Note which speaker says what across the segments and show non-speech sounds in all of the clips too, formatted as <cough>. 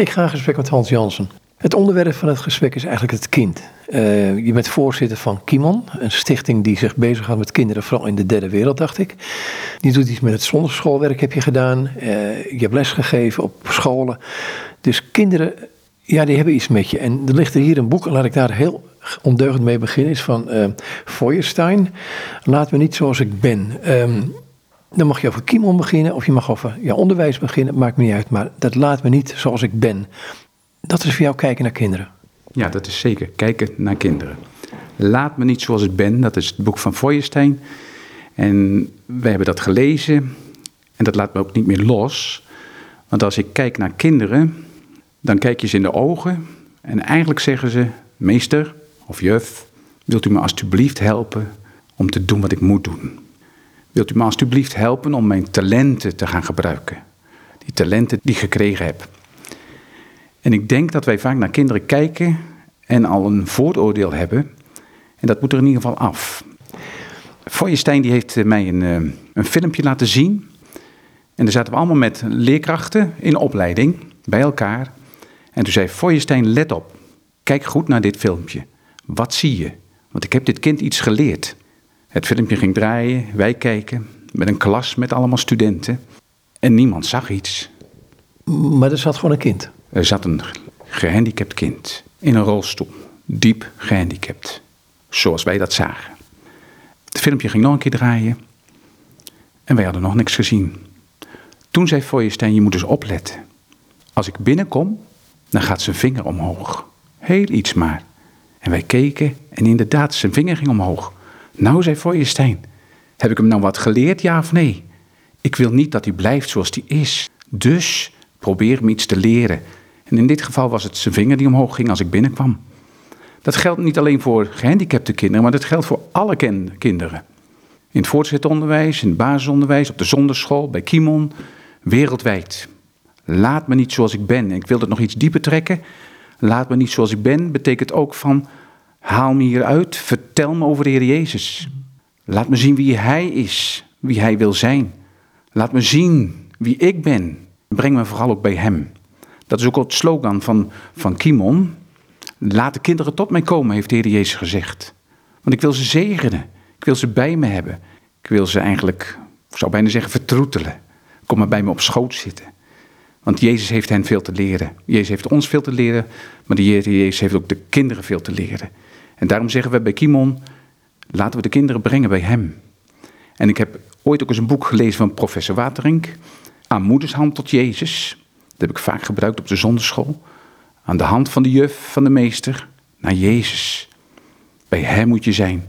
Speaker 1: Ik ga in gesprek met Hans Jansen. Het onderwerp van het gesprek is eigenlijk het kind. Uh, je bent voorzitter van Kimon, een stichting die zich bezighoudt met kinderen, vooral in de derde wereld, dacht ik. Die doet iets met het zondagschoolwerk, heb je gedaan. Uh, je hebt lesgegeven op scholen. Dus kinderen, ja, die hebben iets met je. En er ligt er hier een boek, en laat ik daar heel ondeugend mee beginnen, is van uh, Feuerstein. Laat me niet zoals ik ben. Um, dan mag je over Kimon beginnen, of je mag over ja, onderwijs beginnen, maakt me niet uit. Maar dat laat me niet zoals ik ben. Dat is voor jou kijken naar kinderen.
Speaker 2: Ja, dat is zeker. Kijken naar kinderen. Laat me niet zoals ik ben, dat is het boek van Feuerstein. En wij hebben dat gelezen en dat laat me ook niet meer los. Want als ik kijk naar kinderen, dan kijk je ze in de ogen en eigenlijk zeggen ze: Meester of juf, wilt u me alstublieft helpen om te doen wat ik moet doen? Wilt u me alstublieft helpen om mijn talenten te gaan gebruiken? Die talenten die ik gekregen heb. En ik denk dat wij vaak naar kinderen kijken en al een vooroordeel hebben. En dat moet er in ieder geval af. Feuerstein die heeft mij een, eh, een filmpje laten zien. En daar zaten we allemaal met leerkrachten in opleiding bij elkaar. En toen zei Feuerstein, let op. Kijk goed naar dit filmpje. Wat zie je? Want ik heb dit kind iets geleerd. Het filmpje ging draaien, wij kijken, met een klas met allemaal studenten. En niemand zag iets.
Speaker 1: Maar er zat gewoon een kind.
Speaker 2: Er zat een gehandicapt kind in een rolstoel, diep gehandicapt, zoals wij dat zagen. Het filmpje ging nog een keer draaien en wij hadden nog niks gezien. Toen zei Feuerstein, je moet eens opletten. Als ik binnenkom, dan gaat zijn vinger omhoog. Heel iets maar. En wij keken en inderdaad, zijn vinger ging omhoog. Nou, zei Feuerstein, heb ik hem nou wat geleerd, ja of nee? Ik wil niet dat hij blijft zoals hij is. Dus probeer hem iets te leren. En in dit geval was het zijn vinger die omhoog ging als ik binnenkwam. Dat geldt niet alleen voor gehandicapte kinderen, maar dat geldt voor alle kinderen. In het voortgezet onderwijs, in het basisonderwijs, op de zonderschool, bij Kimon, wereldwijd. Laat me niet zoals ik ben. En ik wil het nog iets dieper trekken. Laat me niet zoals ik ben betekent ook van haal me hieruit, vertel me over de Heer Jezus. Laat me zien wie Hij is, wie Hij wil zijn. Laat me zien wie ik ben. Breng me vooral ook bij Hem. Dat is ook het slogan van, van Kimon. Laat de kinderen tot mij komen, heeft de Heer Jezus gezegd. Want ik wil ze zegenen. Ik wil ze bij me hebben. Ik wil ze eigenlijk, ik zou bijna zeggen, vertroetelen. Kom maar bij me op schoot zitten. Want Jezus heeft hen veel te leren. Jezus heeft ons veel te leren, maar de Heer Jezus heeft ook de kinderen veel te leren. En daarom zeggen we bij Kimon, laten we de kinderen brengen bij Hem. En ik heb ooit ook eens een boek gelezen van professor Waterink, Aan moedershand tot Jezus. Dat heb ik vaak gebruikt op de zonderschool. Aan de hand van de juf, van de meester, naar Jezus. Bij Hem moet je zijn.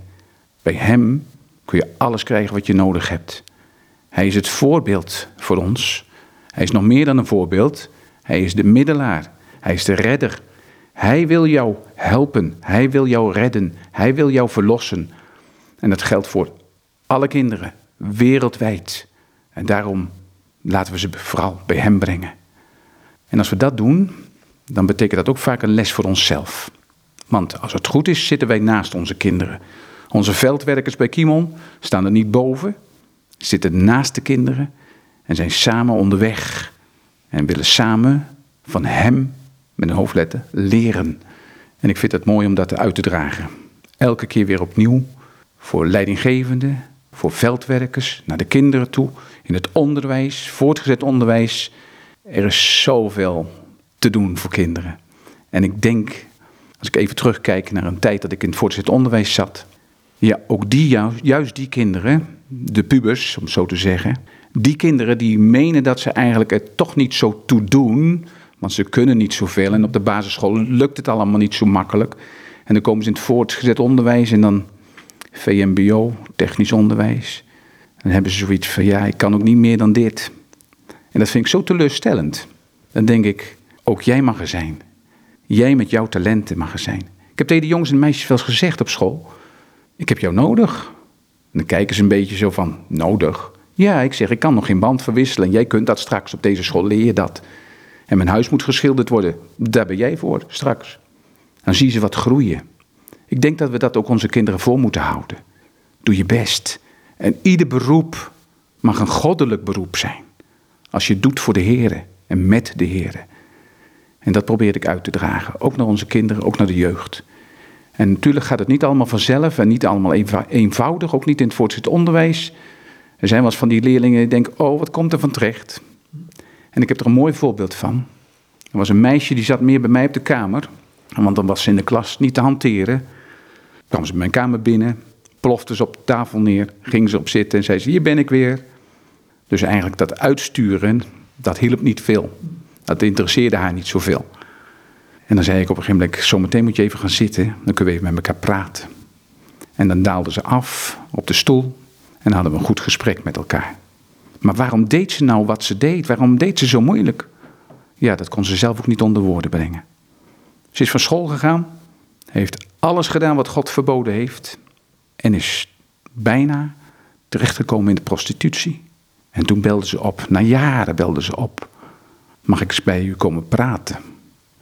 Speaker 2: Bij Hem kun je alles krijgen wat je nodig hebt. Hij is het voorbeeld voor ons. Hij is nog meer dan een voorbeeld. Hij is de middelaar. Hij is de redder. Hij wil jou helpen. Hij wil jou redden. Hij wil jou verlossen. En dat geldt voor alle kinderen, wereldwijd. En daarom laten we ze vooral bij Hem brengen. En als we dat doen, dan betekent dat ook vaak een les voor onszelf. Want als het goed is, zitten wij naast onze kinderen. Onze veldwerkers bij Kimon staan er niet boven, zitten naast de kinderen en zijn samen onderweg. En willen samen van Hem, met een hoofdletter, leren. En ik vind het mooi om dat uit te dragen. Elke keer weer opnieuw voor leidinggevenden, voor veldwerkers, naar de kinderen toe, in het onderwijs, voortgezet onderwijs. Er is zoveel te doen voor kinderen. En ik denk, als ik even terugkijk naar een tijd dat ik in het voortgezet onderwijs zat, ja, ook die, juist die kinderen, de pubers, om het zo te zeggen, die kinderen die menen dat ze eigenlijk er toch niet zo toe doen, want ze kunnen niet zoveel en op de basisschool lukt het allemaal niet zo makkelijk. En dan komen ze in het voortgezet onderwijs en dan VMBO, technisch onderwijs. En dan hebben ze zoiets van, ja, ik kan ook niet meer dan dit. En dat vind ik zo teleurstellend. Dan denk ik, ook jij mag er zijn. Jij met jouw talenten mag er zijn. Ik heb tegen de jongens en meisjes wel eens gezegd op school, ik heb jou nodig. En dan kijken ze een beetje zo van, nodig? Ja, ik zeg, ik kan nog geen band verwisselen. Jij kunt dat straks, op deze school leer je dat. En mijn huis moet geschilderd worden. Daar ben jij voor, straks. Dan zie je ze wat groeien. Ik denk dat we dat ook onze kinderen voor moeten houden. Doe je best. En ieder beroep mag een goddelijk beroep zijn. Als je het doet voor de Heer en met de Heer. En dat probeer ik uit te dragen. Ook naar onze kinderen, ook naar de jeugd. En natuurlijk gaat het niet allemaal vanzelf en niet allemaal eenvoudig, ook niet in het voortgezet onderwijs. Er zijn wel eens van die leerlingen die denken, oh, wat komt er van terecht? En ik heb er een mooi voorbeeld van. Er was een meisje die zat meer bij mij op de kamer, want dan was ze in de klas niet te hanteren. kwam ze mijn kamer binnen, plofte ze op de tafel neer, ging ze op zitten en zei ze, hier ben ik weer. Dus eigenlijk dat uitsturen, dat hielp niet veel. Dat interesseerde haar niet zoveel. En dan zei ik op een gegeven moment, zometeen moet je even gaan zitten, dan kunnen we even met elkaar praten. En dan daalde ze af op de stoel en hadden we een goed gesprek met elkaar. Maar waarom deed ze nou wat ze deed? Waarom deed ze zo moeilijk? Ja, dat kon ze zelf ook niet onder woorden brengen. Ze is van school gegaan, heeft alles gedaan wat God verboden heeft en is bijna terechtgekomen in de prostitutie. En toen belde ze op, na jaren belde ze op. Mag ik eens bij u komen praten?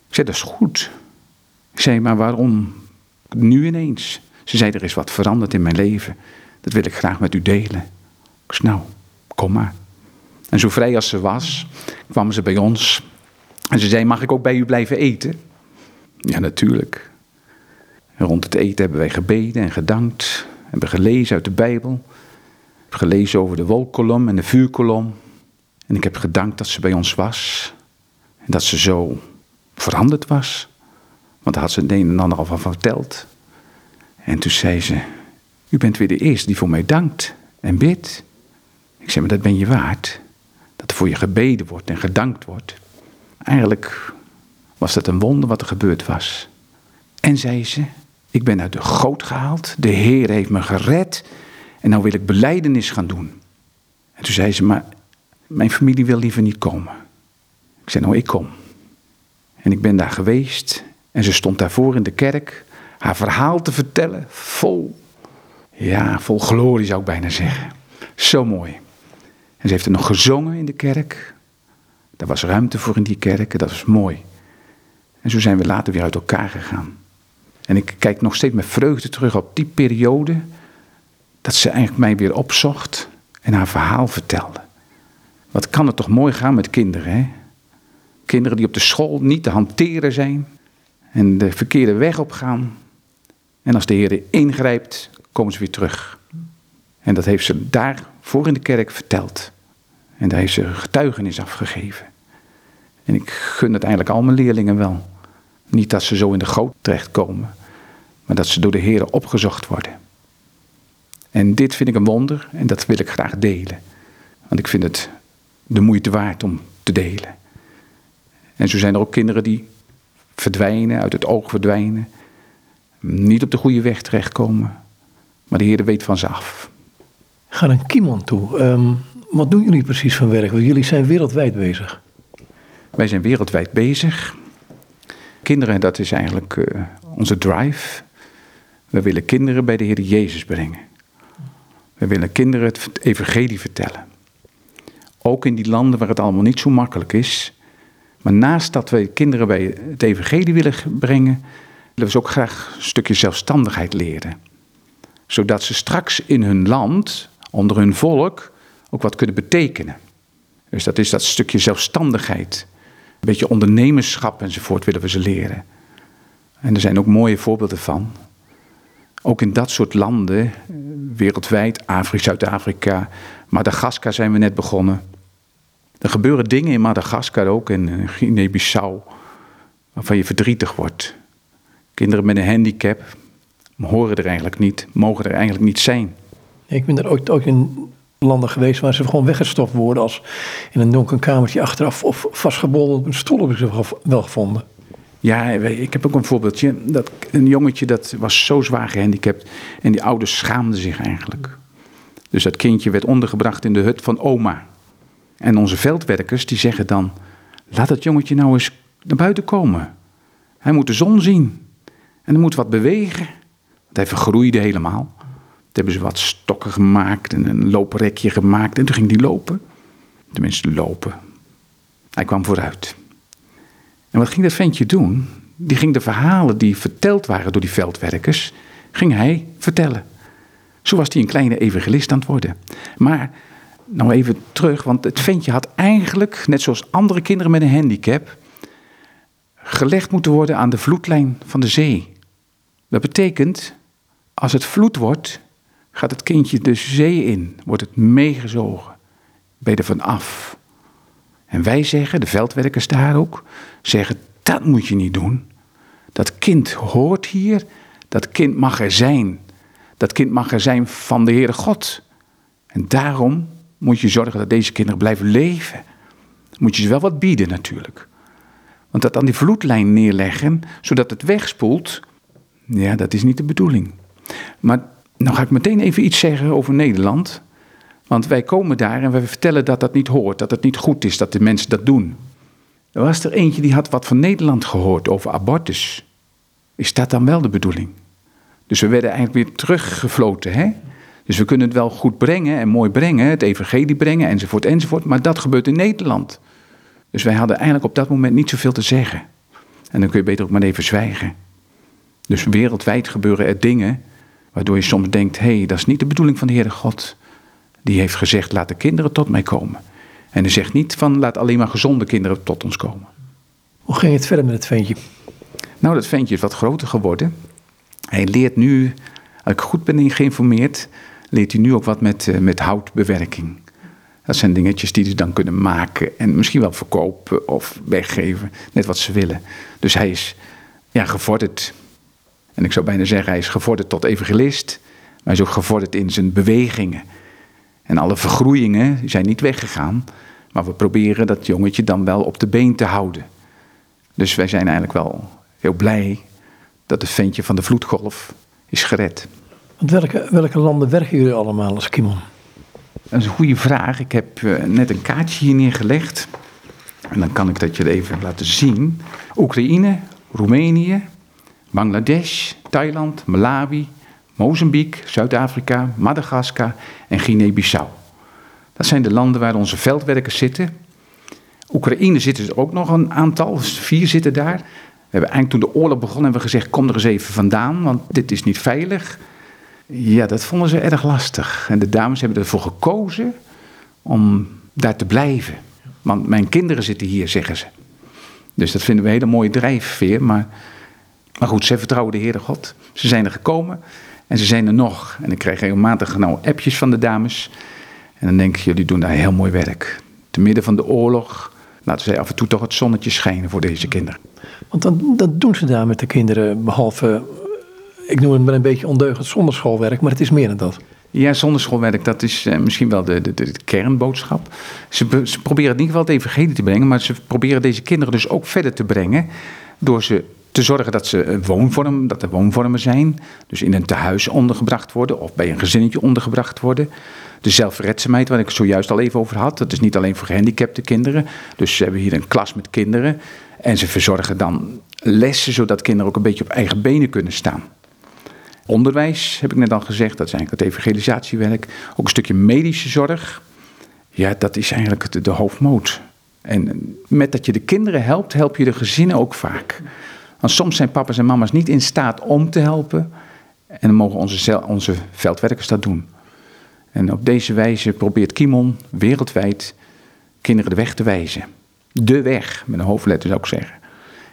Speaker 2: Ik zei, dat is goed. Ik zei, maar waarom nu ineens? Ze zei, er is wat veranderd in mijn leven. Dat wil ik graag met u delen. Ik zei, nou, En zo vrij als ze was, kwam ze bij ons. En ze zei, mag ik ook bij u blijven eten? Ja, natuurlijk. Rond het eten hebben wij gebeden en gedankt. Hebben gelezen uit de Bijbel. Gelezen over de wolkkolom en de vuurkolom. En ik heb gedankt dat ze bij ons was. En dat ze zo veranderd was. Want daar had ze het een en ander al van verteld. En toen zei ze, u bent weer de eerste die voor mij dankt en bidt. Ik zei, maar dat ben je waard. Dat er voor je gebeden wordt en gedankt wordt. Eigenlijk was dat een wonder wat er gebeurd was. En zei ze, ik ben uit de goot gehaald. De Heer heeft me gered. En nou wil ik beleidenis gaan doen. En toen zei ze, maar mijn familie wil liever niet komen. Ik zei, nou ik kom. En ik ben daar geweest en ze stond daarvoor in de kerk haar verhaal te vertellen, vol, ja, vol glorie zou ik bijna zeggen. Zo mooi. En ze heeft er nog gezongen in de kerk. Daar was ruimte voor in die kerk, dat was mooi. En zo zijn we later weer uit elkaar gegaan. En ik kijk nog steeds met vreugde terug op die periode dat ze eigenlijk mij weer opzocht en haar verhaal vertelde. Wat kan het toch mooi gaan met kinderen, hè? Kinderen die op de school niet te hanteren zijn en de verkeerde weg op gaan. En als de Heer ingrijpt, komen ze weer terug. En dat heeft ze daar voor in de kerk verteld. En daar heeft ze getuigenis afgegeven. En ik gun het eigenlijk al mijn leerlingen wel. Niet dat ze zo in de goot terechtkomen, maar dat ze door de Heer opgezocht worden. En dit vind ik een wonder en dat wil ik graag delen. Want ik vind het de moeite waard om te delen. En zo zijn er ook kinderen die verdwijnen, uit het oog verdwijnen. Niet op de goede weg terechtkomen. Maar de Heer weet van ze af.
Speaker 1: Ga naar Kimon toe. Um, wat doen jullie precies van werk? Want jullie zijn wereldwijd bezig.
Speaker 2: Wij zijn wereldwijd bezig. Kinderen, dat is eigenlijk uh, onze drive. We willen kinderen bij de Heer Jezus brengen. We willen kinderen het evangelie vertellen. Ook in die landen waar het allemaal niet zo makkelijk is, maar naast dat we kinderen bij het evangelie willen brengen, willen we ze ook graag een stukje zelfstandigheid leren. Zodat ze straks in hun land, onder hun volk, ook wat kunnen betekenen. Dus dat is dat stukje zelfstandigheid. Een beetje ondernemerschap enzovoort willen we ze leren. En er zijn ook mooie voorbeelden van. Ook in dat soort landen, wereldwijd, Afrika, Zuid-Afrika, Madagaskar zijn we net begonnen. Er gebeuren dingen in Madagaskar ook in Guinea-Bissau waarvan je verdrietig wordt. Kinderen met een handicap horen er eigenlijk niet, mogen er eigenlijk niet zijn.
Speaker 1: Ik ben er ook, ook in landen geweest waar ze gewoon weggestopt worden als in een donker kamertje achteraf of vastgebonden op een stoel heb ik ze wel gevonden.
Speaker 2: Ja, ik heb ook een voorbeeldje. Dat, een jongetje dat was zo zwaar gehandicapt en die ouders schaamden zich eigenlijk. Dus dat kindje werd ondergebracht in de hut van oma. En onze veldwerkers die zeggen dan, laat dat jongetje nou eens naar buiten komen. Hij moet de zon zien. En er moet wat bewegen. Want hij vergroeide helemaal. Hebben ze wat stokken gemaakt en een looprekje gemaakt. En toen ging hij lopen. Tenminste lopen. Hij kwam vooruit. En wat ging dat ventje doen? Die ging de verhalen die verteld waren door die veldwerkers, ging hij vertellen. Zo was hij een kleine evangelist aan het worden. Maar nou even terug, want het ventje had eigenlijk, net zoals andere kinderen met een handicap, gelegd moeten worden aan de vloedlijn van de zee. Dat betekent, als het vloed wordt, gaat het kindje de zee in, wordt het meegezogen. Ben je er van af. En wij zeggen, de veldwerkers daar ook, zeggen dat moet je niet doen. Dat kind hoort hier, dat kind mag er zijn. Dat kind mag er zijn van de Heere God. En daarom moet je zorgen dat deze kinderen blijven leven. Moet je ze wel wat bieden natuurlijk. Want dat aan die vloedlijn neerleggen, zodat het wegspoelt, ja, dat is niet de bedoeling. Maar nou ga ik meteen even iets zeggen over Nederland. Want wij komen daar en wij vertellen dat dat niet hoort, dat het niet goed is dat de mensen dat doen. Er was er eentje die had wat van Nederland gehoord over abortus. Is dat dan wel de bedoeling? Dus we werden eigenlijk weer teruggefloten, hè? Dus we kunnen het wel goed brengen en mooi brengen, het evangelie brengen enzovoort enzovoort, maar dat gebeurt in Nederland. Dus wij hadden eigenlijk op dat moment niet zoveel te zeggen. En dan kun je beter ook maar even zwijgen. Dus wereldwijd gebeuren er dingen waardoor je soms denkt, hé, hey, dat is niet de bedoeling van de Heere God. Die heeft gezegd, laat de kinderen tot mij komen. En hij zegt niet van, laat alleen maar gezonde kinderen tot ons komen.
Speaker 1: Hoe ging het verder met het ventje?
Speaker 2: Nou, dat ventje is wat groter geworden. Hij leert nu, als ik goed ben geïnformeerd, leert hij nu ook wat met, eh, met houtbewerking. Dat zijn dingetjes die ze dan kunnen maken en misschien wel verkopen of weggeven, net wat ze willen. Dus hij is ja, gevorderd. En ik zou bijna zeggen, hij is gevorderd tot evangelist, maar hij is ook gevorderd in zijn bewegingen. En alle vergroeien zijn niet weggegaan, maar we proberen dat jongetje dan wel op de been te houden. Dus wij zijn eigenlijk wel heel blij dat het ventje van de vloedgolf is gered.
Speaker 1: Welke, welke landen werken jullie allemaal als Kimon?
Speaker 2: Dat is een goede vraag. Ik heb eh, net een kaartje hier neergelegd. En dan kan ik dat je even laten zien. Oekraïne, Roemenië, Bangladesh, Thailand, Malawi, Mozambique, Zuid-Afrika, Madagaskar en Guinea-Bissau. Dat zijn de landen waar onze veldwerkers zitten. Oekraïne zitten er ook nog een aantal, vier zitten daar. We hebben eigenlijk toen de oorlog begon hebben we gezegd, kom er eens even vandaan, want dit is niet veilig. Ja, dat vonden ze erg lastig. En de dames hebben ervoor gekozen om daar te blijven. Want mijn kinderen zitten hier, zeggen ze. Dus dat vinden we een hele mooie drijfveer. Maar, maar goed, ze vertrouwen de Heere God. Ze zijn er gekomen en ze zijn er nog. En ik krijg regelmatig nou appjes van de dames. En dan denk ik, jullie doen daar heel mooi werk. Te midden van de oorlog laten zij af en toe toch het zonnetje schijnen voor deze kinderen.
Speaker 1: Want dan, dat doen ze daar met de kinderen, behalve ik noem het maar een beetje ondeugend zonderschoolwerk, maar het is meer dan dat.
Speaker 2: Ja, zonderschoolwerk, dat is eh, misschien wel de, de, de, kernboodschap. Ze, ze, proberen in ieder geval het evangelie te brengen, maar ze proberen deze kinderen dus ook verder te brengen door ze te zorgen dat ze woonvorm, dat er woonvormen zijn, dus in een tehuis ondergebracht worden of bij een gezinnetje ondergebracht worden. De zelfredzaamheid, waar ik het zojuist al even over had, dat is niet alleen voor gehandicapte kinderen. Dus ze hebben hier een klas met kinderen en ze verzorgen dan lessen zodat kinderen ook een beetje op eigen benen kunnen staan. Onderwijs, heb ik net al gezegd, dat is eigenlijk het evangelisatiewerk. Ook een stukje medische zorg. Ja, dat is eigenlijk de, de hoofdmoot. En met dat je de kinderen helpt, help je de gezinnen ook vaak. Want soms zijn papa's en mama's niet in staat om te helpen. En dan mogen onze, onze veldwerkers dat doen. En op deze wijze probeert Kimon wereldwijd kinderen de weg te wijzen. De weg, met een hoofdletter zou ik zeggen.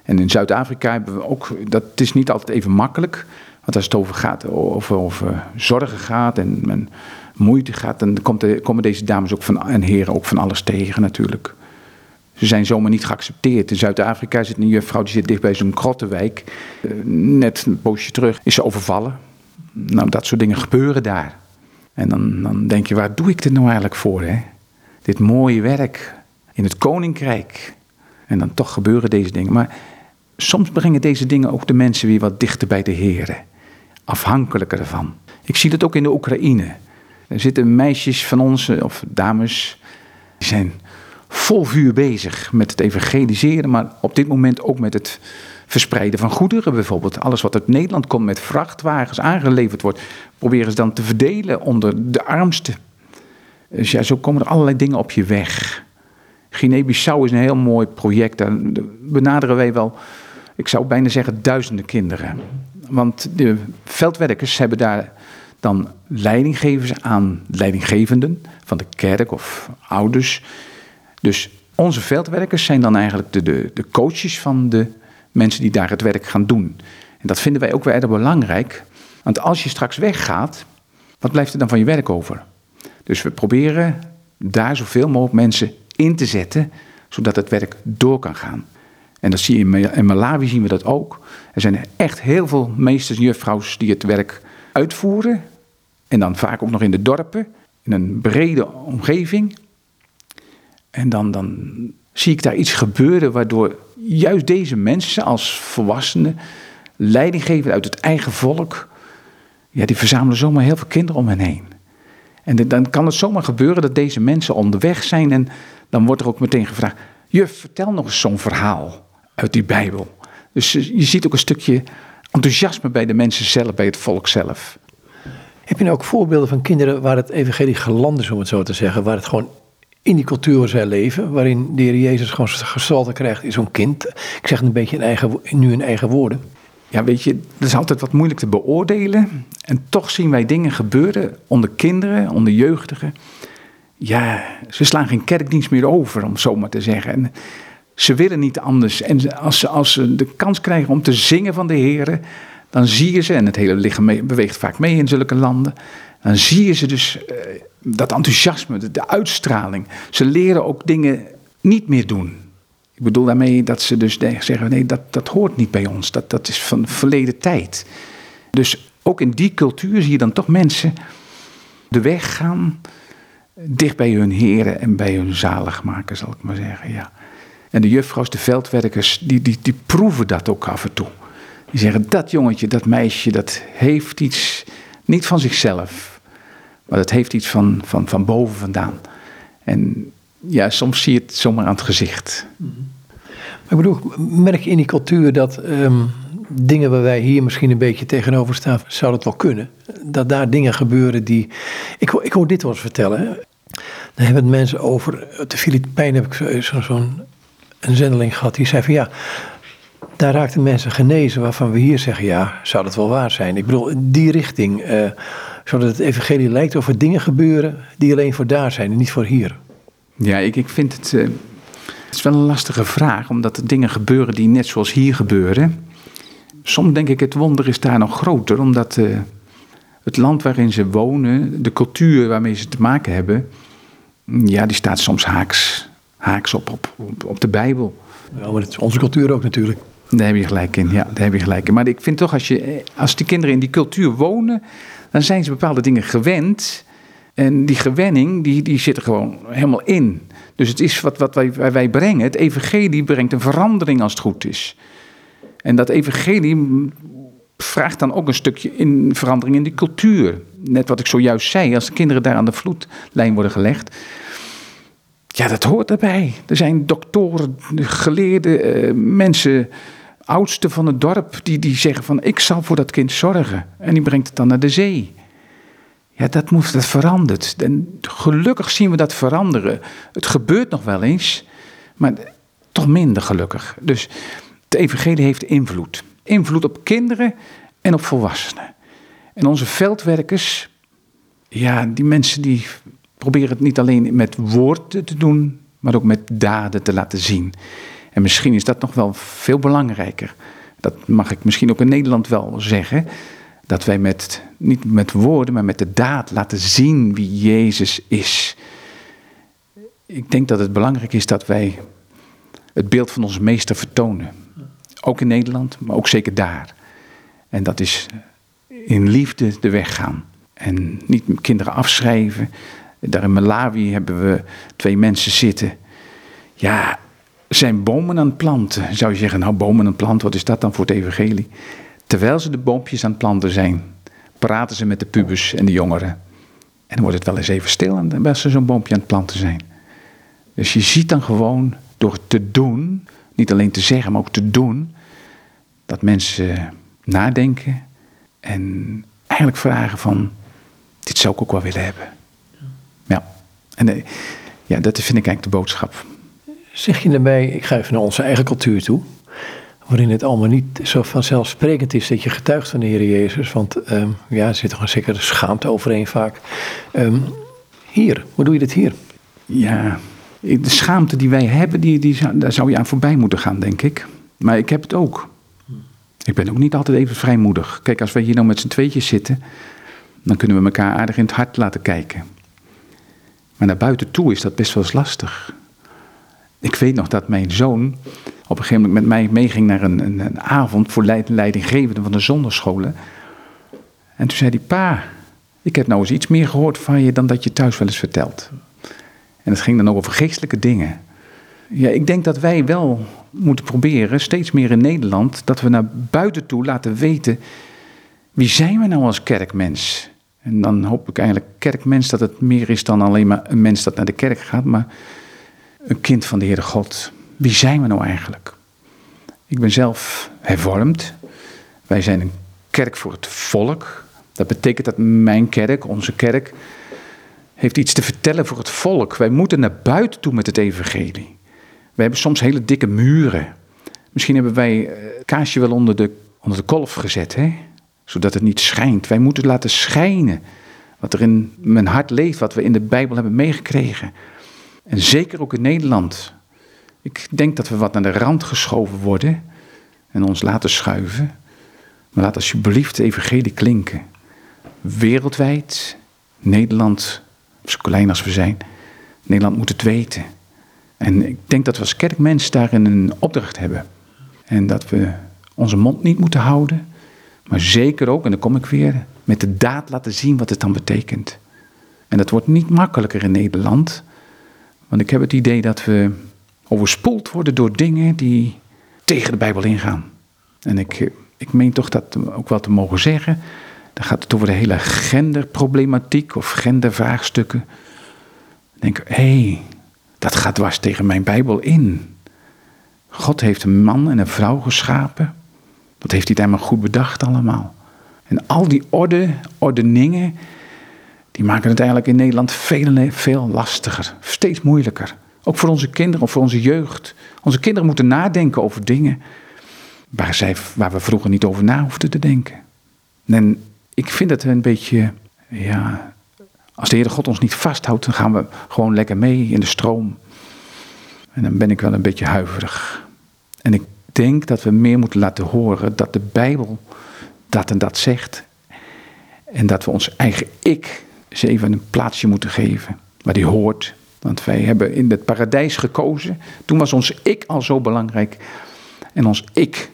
Speaker 2: En in Zuid-Afrika hebben we ook, dat is niet altijd even makkelijk. Want als het over, gaat, over, zorgen gaat en, moeite gaat, dan komt komen deze dames ook van, en heren ook van alles tegen natuurlijk. Ze zijn zomaar niet geaccepteerd. In Zuid-Afrika zit een juffrouw die zit dicht bij zo'n krottenwijk. Eh, net een poosje terug is ze overvallen. Nou, dat soort dingen gebeuren daar. En dan, dan denk je, waar doe ik dit nou eigenlijk voor? Hè? Dit mooie werk in het koninkrijk. En dan toch gebeuren deze dingen. Maar soms brengen deze dingen ook de mensen weer wat dichter bij de Heer afhankelijker ervan. Ik zie dat ook in de Oekraïne. Er zitten meisjes van ons, eh, of dames, die zijn vol vuur bezig met het evangeliseren, maar op dit moment ook met het verspreiden van goederen bijvoorbeeld. Alles wat uit Nederland komt met vrachtwagens aangeleverd wordt, proberen ze dan te verdelen onder de armsten. Dus ja, zo komen er allerlei dingen op je weg. Guinea-Bissau is een heel mooi project. Daar benaderen wij wel, ik zou bijna zeggen, duizenden kinderen. Want de veldwerkers hebben daar dan leidinggevers aan leidinggevenden van de kerk of ouders. Dus onze veldwerkers zijn dan eigenlijk de, de, coaches van de mensen die daar het werk gaan doen. En dat vinden wij ook wel erg belangrijk. Want als je straks weggaat, wat blijft er dan van je werk over? Dus we proberen daar zoveel mogelijk mensen in te zetten, zodat het werk door kan gaan. En dat zie je in Malawi zien we dat ook. Er zijn echt heel veel meesters en juffrouwen die het werk uitvoeren. En dan vaak ook nog in de dorpen, in een brede omgeving. En dan, dan zie ik daar iets gebeuren waardoor juist deze mensen als volwassenen, leidinggevend uit het eigen volk, ja, die verzamelen zomaar heel veel kinderen om hen heen. En dan kan het zomaar gebeuren dat deze mensen onderweg zijn en dan wordt er ook meteen gevraagd, juf, vertel nog eens zo'n verhaal uit die Bijbel. Dus je ziet ook een stukje enthousiasme bij de mensen zelf, bij het volk zelf.
Speaker 1: Heb je nou ook voorbeelden van kinderen waar het evangelie geland is, om het zo te zeggen, waar het gewoon in die cultuur waar zij leven, waarin de Heer Jezus gewoon gestalte krijgt in zo'n kind. Ik zeg het een beetje in eigen, nu in eigen woorden.
Speaker 2: Ja, weet je, dat is altijd wat moeilijk te beoordelen. En toch zien wij dingen gebeuren onder kinderen, onder jeugdigen. Ja, ze slaan geen kerkdienst meer over, om zo maar te zeggen. En ze willen niet anders. En als ze, als ze de kans krijgen om te zingen van de Heer, dan zie je ze, en het hele lichaam beweegt vaak mee in zulke landen, dan zie je ze dus uh, dat enthousiasme, de, uitstraling. Ze leren ook dingen niet meer doen. Ik bedoel daarmee dat ze dus zeggen, nee, dat, dat hoort niet bij ons, dat, dat is van verleden tijd. Dus ook in die cultuur zie je dan toch mensen de weg gaan dicht bij hun heren en bij hun zaligmaker, zal ik maar zeggen, ja. En de juffrouws, de veldwerkers, die, die, die proeven dat ook af en toe. Die zeggen, dat jongetje, dat meisje, dat heeft iets, niet van zichzelf, maar dat heeft iets van, van, van boven vandaan. En ja, soms zie je het zomaar aan het gezicht.
Speaker 1: Ik bedoel, merk je in die cultuur dat um, dingen waar wij hier misschien een beetje tegenover staan, zou dat wel kunnen? Dat daar dingen gebeuren die. Ik, ik hoor dit wel eens vertellen. Dan hebben mensen over. De Filipijnen heb ik zo'n zo een zendeling gehad die zei van ja. Daar raakten mensen genezen waarvan we hier zeggen, ja, zou dat wel waar zijn? Ik bedoel, die richting, uh, zodat het evangelie lijkt of er dingen gebeuren die alleen voor daar zijn en niet voor hier.
Speaker 2: Ja, ik, ik vind het, uh, het is wel een lastige vraag, omdat er dingen gebeuren die net zoals hier gebeuren. Soms denk ik het wonder is daar nog groter, omdat uh, het land waarin ze wonen, de cultuur waarmee ze te maken hebben, ja, die staat soms haaks, haaks op, op, op, op de Bijbel.
Speaker 1: Ja, maar dat is onze cultuur ook natuurlijk.
Speaker 2: Daar heb je gelijk in, ja, daar heb je gelijk in. Maar ik vind toch, als, je, als die kinderen in die cultuur wonen, dan zijn ze bepaalde dingen gewend. En die gewenning, die, die zit er gewoon helemaal in. Dus het is wat, wat wij, wij brengen. Het evangelie brengt een verandering als het goed is. En dat evangelie vraagt dan ook een stukje in verandering in die cultuur. Net wat ik zojuist zei, als de kinderen daar aan de vloedlijn worden gelegd. Ja, dat hoort erbij. Er zijn doktoren, geleerde uh, mensen, oudsten van het dorp, die, die zeggen van ik zal voor dat kind zorgen. En die brengt het dan naar de zee. Ja, dat, moet, dat verandert. En gelukkig zien we dat veranderen. Het gebeurt nog wel eens, maar toch minder gelukkig. Dus het evangelie heeft invloed. Invloed op kinderen en op volwassenen. En onze veldwerkers, ja, die mensen die proberen het niet alleen met woorden te doen, maar ook met daden te laten zien. En misschien is dat nog wel veel belangrijker. Dat mag ik misschien ook in Nederland wel zeggen. Dat wij met, niet met woorden, maar met de daad laten zien wie Jezus is. Ik denk dat het belangrijk is dat wij het beeld van onze meester vertonen. Ook in Nederland, maar ook zeker daar. En dat is in liefde de weg gaan. En niet kinderen afschrijven. Daar in Malawi hebben we twee mensen zitten. Ja, zijn bomen aan het planten. Zou je zeggen, nou bomen aan planten, wat is dat dan voor het evangelie? Terwijl ze de boompjes aan het planten zijn, praten ze met de pubers en de jongeren. En dan wordt het wel eens even stil als ze zo'n boompje aan het planten zijn. Dus je ziet dan gewoon door te doen, niet alleen te zeggen, maar ook te doen, dat mensen nadenken en eigenlijk vragen van, dit zou ik ook wel willen hebben. Ja, en eh, ja, dat vind ik eigenlijk de boodschap.
Speaker 1: Zeg je daarbij, ik ga even naar onze eigen cultuur toe, waarin het allemaal niet zo vanzelfsprekend is dat je getuigt van de Heer Jezus, want um, ja, er zit toch een zekere schaamte overheen vaak. Um, hier, hoe doe je dit hier?
Speaker 2: Ja, de schaamte die wij hebben, die, die, daar zou je aan voorbij moeten gaan, denk ik. Maar ik heb het ook. Ik ben ook niet altijd even vrijmoedig. Kijk, als wij hier nou met z'n tweetjes zitten, dan kunnen we elkaar aardig in het hart laten kijken. Maar naar buiten toe is dat best wel eens lastig. Ik weet nog dat mijn zoon op een gegeven moment met mij meeging naar een, een, een avond voor leidinggevende van de zonderscholen. En toen zei hij, pa, ik heb nou eens iets meer gehoord van je dan dat je thuis wel eens vertelt. En het ging dan over geestelijke dingen. Ja, ik denk dat wij wel moeten proberen, steeds meer in Nederland, dat we naar buiten toe laten weten, wie zijn we nou als kerkmens? En dan hoop ik eigenlijk kerkmens dat het meer is dan alleen maar een mens dat naar de kerk gaat, maar een kind van de Heere God. Wie zijn we nou eigenlijk? Ik ben zelf hervormd. Wij zijn een kerk voor het volk. Dat betekent dat mijn kerk, onze kerk, heeft iets te vertellen voor het volk. Wij moeten naar buiten toe met het evangelie. We hebben soms hele dikke muren. Misschien hebben wij het kaarsje wel onder de, onder de kolf gezet, hè? zodat het niet schijnt. Wij moeten laten schijnen wat er in mijn hart leeft, wat we in de Bijbel hebben meegekregen. En zeker ook in Nederland. Ik denk dat we wat naar de rand geschoven worden en ons laten schuiven. Maar laat alsjeblieft de evangelie klinken. Wereldwijd, Nederland, zo klein als we zijn, Nederland moet het weten. En ik denk dat we als kerkmens daarin een opdracht hebben. En dat we onze mond niet moeten houden, maar zeker ook, en dan kom ik weer, met de daad laten zien wat het dan betekent. En dat wordt niet makkelijker in Nederland, want ik heb het idee dat we overspoeld worden door dingen die tegen de Bijbel ingaan. En ik, ik meen toch dat ook wel te mogen zeggen. Dan gaat het over de hele genderproblematiek of gendervraagstukken. Dan denk ik, hé, hey, dat gaat dwars tegen mijn Bijbel in. God heeft een man en een vrouw geschapen. Dat heeft hij daar maar goed bedacht allemaal. En al die orde, ordeningen, die maken het eigenlijk in Nederland veel, veel lastiger. Steeds moeilijker. Ook voor onze kinderen of voor onze jeugd. Onze kinderen moeten nadenken over dingen waar, zij, waar we vroeger niet over na hoefden te denken. En ik vind het een beetje, ja, als de Heere God ons niet vasthoudt, dan gaan we gewoon lekker mee in de stroom. En dan ben ik wel een beetje huiverig. En ik denk dat we meer moeten laten horen dat de Bijbel dat en dat zegt. En dat we ons eigen ik eens even een plaatsje moeten geven waar die hoort. Want wij hebben in het paradijs gekozen. Toen was ons ik al zo belangrijk. En ons ik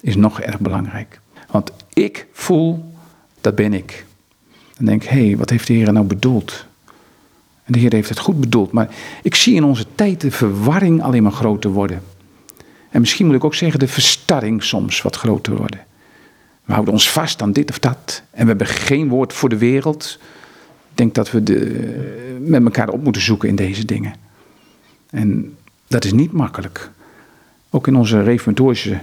Speaker 2: is nog erg belangrijk. Want ik voel, dat ben ik. Dan denk ik, hé, hey, wat heeft de Heer nou bedoeld? En de Heer heeft het goed bedoeld. Maar ik zie in onze tijd de verwarring alleen maar groter worden. En misschien moet ik ook zeggen de verstarring soms wat groter worden. We houden ons vast aan dit of dat. En we hebben geen woord voor de wereld. Denk dat we de, met elkaar op moeten zoeken in deze dingen. En dat is niet makkelijk. Ook in onze reformatorische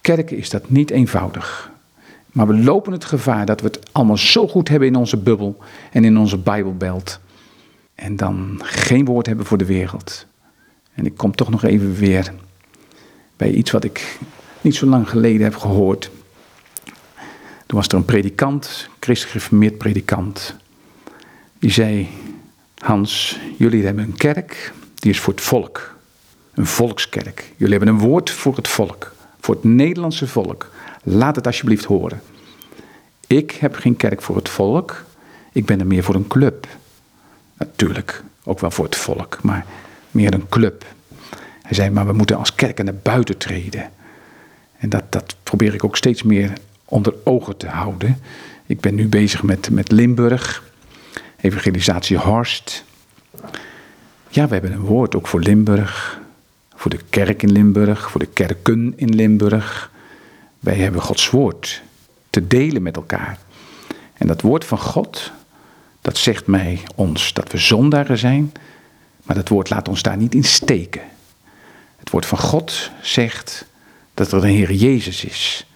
Speaker 2: kerken is dat niet eenvoudig. Maar we lopen het gevaar dat we het allemaal zo goed hebben in onze bubbel en in onze Bijbelbelt. En dan geen woord hebben voor de wereld. En ik kom toch nog even weer bij iets wat ik niet zo lang geleden heb gehoord. Toen was er een predikant, christelijk gereformeerd predikant. Die zei, Hans, jullie hebben een kerk, die is voor het volk. Een volkskerk. Jullie hebben een woord voor het volk. Voor het Nederlandse volk. Laat het alsjeblieft horen. Ik heb geen kerk voor het volk. Ik ben er meer voor een club. Natuurlijk, ook wel voor het volk, maar meer een club. Hij zei, maar we moeten als kerken naar buiten treden. En dat, dat probeer ik ook steeds meer onder ogen te houden. Ik ben nu bezig met, met Limburg, evangelisatie Horst. Ja, we hebben een woord ook voor Limburg, voor de kerk in Limburg, voor de kerken in Limburg. Wij hebben Gods woord te delen met elkaar. En dat woord van God, dat zegt mij ons dat we zondaren zijn, maar dat woord laat ons daar niet in steken. Het woord van God zegt dat er een Heer Jezus is.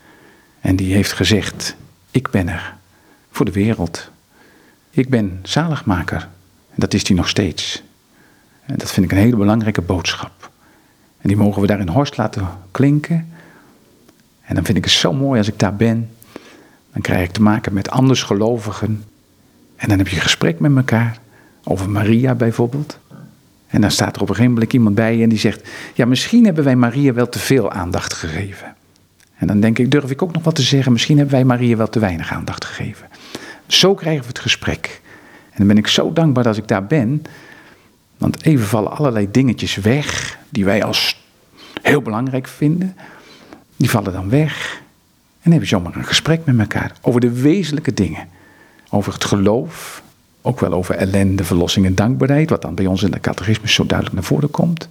Speaker 2: En die heeft gezegd, ik ben er voor de wereld. Ik ben zaligmaker. En dat is hij nog steeds. En dat vind ik een hele belangrijke boodschap. En die mogen we daar in Horst laten klinken. En dan vind ik het zo mooi als ik daar ben. Dan krijg ik te maken met andersgelovigen. En dan heb je gesprek met elkaar. Over Maria bijvoorbeeld. En dan staat er op een gegeven moment iemand bij en die zegt: Ja, misschien hebben wij Maria wel te veel aandacht gegeven. En dan denk ik, durf ik ook nog wat te zeggen. Misschien hebben wij Maria wel te weinig aandacht gegeven. Zo krijgen we het gesprek. En dan ben ik zo dankbaar dat ik daar ben. Want even vallen allerlei dingetjes weg die wij als heel belangrijk vinden. Die vallen dan weg. En dan heb je zomaar een gesprek met elkaar over de wezenlijke dingen. Over het geloof, ook wel over ellende, verlossing en dankbaarheid, wat dan bij ons in de catechisme zo duidelijk naar voren komt.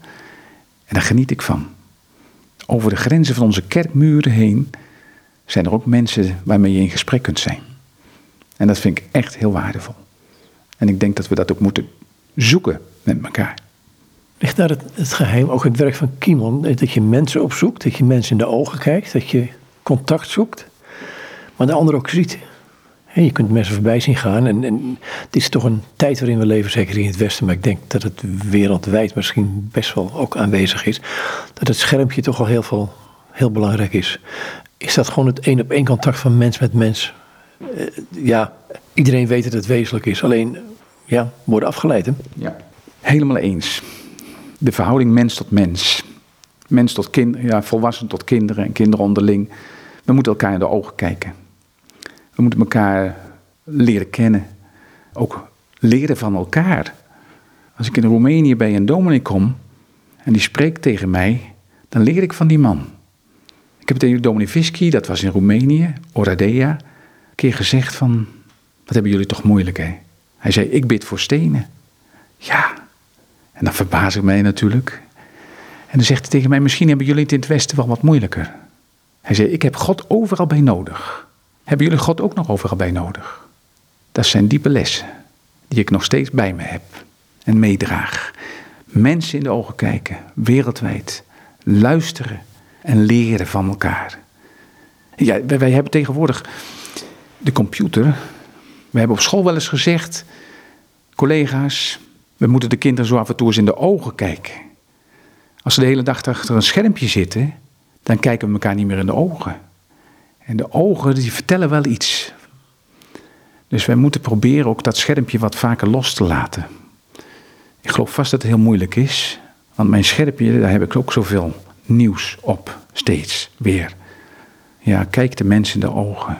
Speaker 2: En daar geniet ik van. Over de grenzen van onze kerkmuren heen zijn er ook mensen waarmee je in gesprek kunt zijn. En dat vind ik echt heel waardevol. En ik denk dat we dat ook moeten zoeken met elkaar.
Speaker 1: Ligt daar het, geheim, ook het werk van Kimon, dat je mensen opzoekt, dat je mensen in de ogen kijkt, dat je contact zoekt, maar de ander ook ziet. Je kunt mensen voorbij zien gaan. En, en het is toch een tijd waarin we leven, zeker in het Westen, maar ik denk dat het wereldwijd misschien best wel ook aanwezig is. Dat het schermpje toch al heel, veel, heel belangrijk is. Is dat gewoon het één op één contact van mens met mens? Eh, ja, iedereen weet dat het wezenlijk is. Alleen, ja, worden afgeleid. Hè?
Speaker 2: Ja, helemaal eens. De verhouding mens tot mens. Mens tot kind, ja, volwassen tot kinderen en kinderen onderling. We moeten elkaar in de ogen kijken. We moeten elkaar leren kennen. Ook leren van elkaar. Als ik in Roemenië bij een dominee kom en die spreekt tegen mij, dan leer ik van die man. Ik heb tegen dominee Visky, dat was in Roemenië, Oradea, keer gezegd van, wat hebben jullie toch moeilijk hè? Hij zei, ik bid voor stenen. Ja, en dan verbaas ik mij natuurlijk. En dan zegt hij tegen mij, misschien hebben jullie het in het Westen wel wat moeilijker. Hij zei, ik heb God overal bij nodig. Hebben jullie God ook nog overal bij nodig? Dat zijn diepe lessen die ik nog steeds bij me heb en meedraag. Mensen in de ogen kijken, wereldwijd, luisteren en leren van elkaar. Ja, wij, wij hebben tegenwoordig de computer. We hebben op school wel eens gezegd, collega's, we moeten de kinderen zo af en toe eens in de ogen kijken. Als ze de hele dag achter een schermpje zitten, dan kijken we elkaar niet meer in de ogen. En de ogen die vertellen wel iets. Dus wij moeten proberen ook dat schermpje wat vaker los te laten. Ik geloof vast dat het heel moeilijk is. Want mijn schermpje, daar heb ik ook zoveel nieuws op. Steeds weer. Ja, kijk de mensen in de ogen.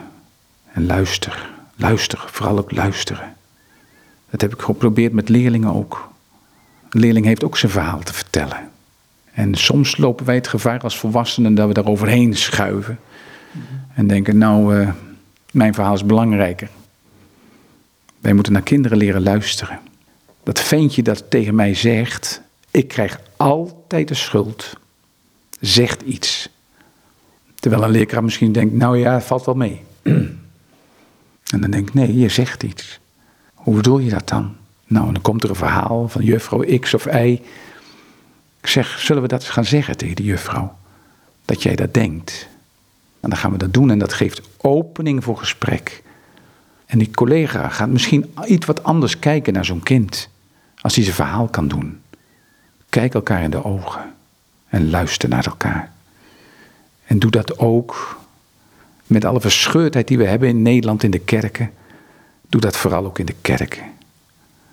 Speaker 2: En luister. Luister. Vooral ook luisteren. Dat heb ik geprobeerd met leerlingen ook. Een leerling heeft ook zijn verhaal te vertellen. En soms lopen wij het gevaar als volwassenen dat we daar overheen schuiven. En denken, nou, uh, mijn verhaal is belangrijker. Wij moeten naar kinderen leren luisteren. Dat ventje dat tegen mij zegt, ik krijg altijd de schuld, zegt iets. Terwijl een leerkracht misschien denkt, nou ja, valt wel mee. En dan denk ik, nee, je zegt iets. Hoe bedoel je dat dan? Nou, dan komt er een verhaal van juffrouw X of Y. Ik zeg, zullen we dat eens gaan zeggen tegen de juffrouw? Dat jij dat denkt. En dan gaan we dat doen en dat geeft opening voor gesprek. En die collega gaat misschien iets wat anders kijken naar zo'n kind. Als hij zijn verhaal kan doen. Kijk elkaar in de ogen en luister naar elkaar. En doe dat ook met alle verscheurdheid die we hebben in Nederland in de kerken. Doe dat vooral ook in de kerken.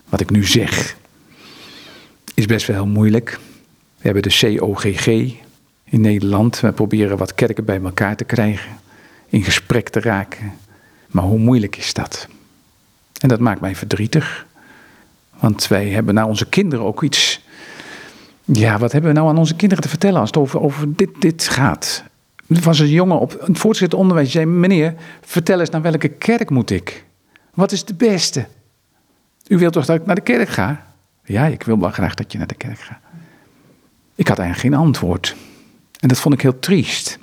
Speaker 2: Wat ik nu zeg is best wel heel moeilijk. We hebben de COGG, in Nederland. We proberen wat kerken bij elkaar te krijgen, in gesprek te raken. Maar hoe moeilijk is dat? En dat maakt mij verdrietig. Want wij hebben naar onze kinderen ook iets. Ja, wat hebben we nou aan onze kinderen te vertellen als het over, over dit, dit gaat? Was een jongen op een voortgezet onderwijs zei: Meneer, vertel eens naar welke kerk moet ik? Wat is de beste? U wilt toch dat ik naar de kerk ga? Ja, ik wil wel graag dat je naar de kerk gaat. Ik had eigenlijk geen antwoord. En dat vond ik heel triest.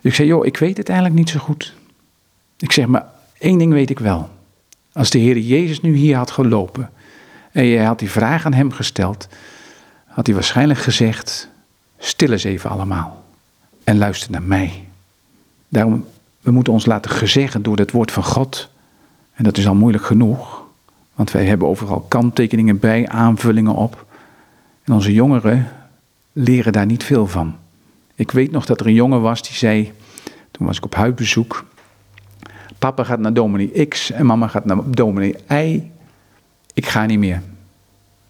Speaker 2: Ik zei, joh, ik weet het eigenlijk niet zo goed. Ik zeg, maar één ding weet ik wel. Als de Heer Jezus nu hier had gelopen en je had die vraag aan hem gesteld, had hij waarschijnlijk gezegd, stil eens even allemaal en luister naar mij. Daarom, we moeten ons laten gezeggen door het woord van God. En dat is al moeilijk genoeg, want wij hebben overal kanttekeningen bij, aanvullingen op. En onze jongeren leren daar niet veel van. Ik weet nog dat er een jongen was die zei, toen was ik op huisbezoek, papa gaat naar dominee X en mama gaat naar dominee Y. Ik ga niet meer.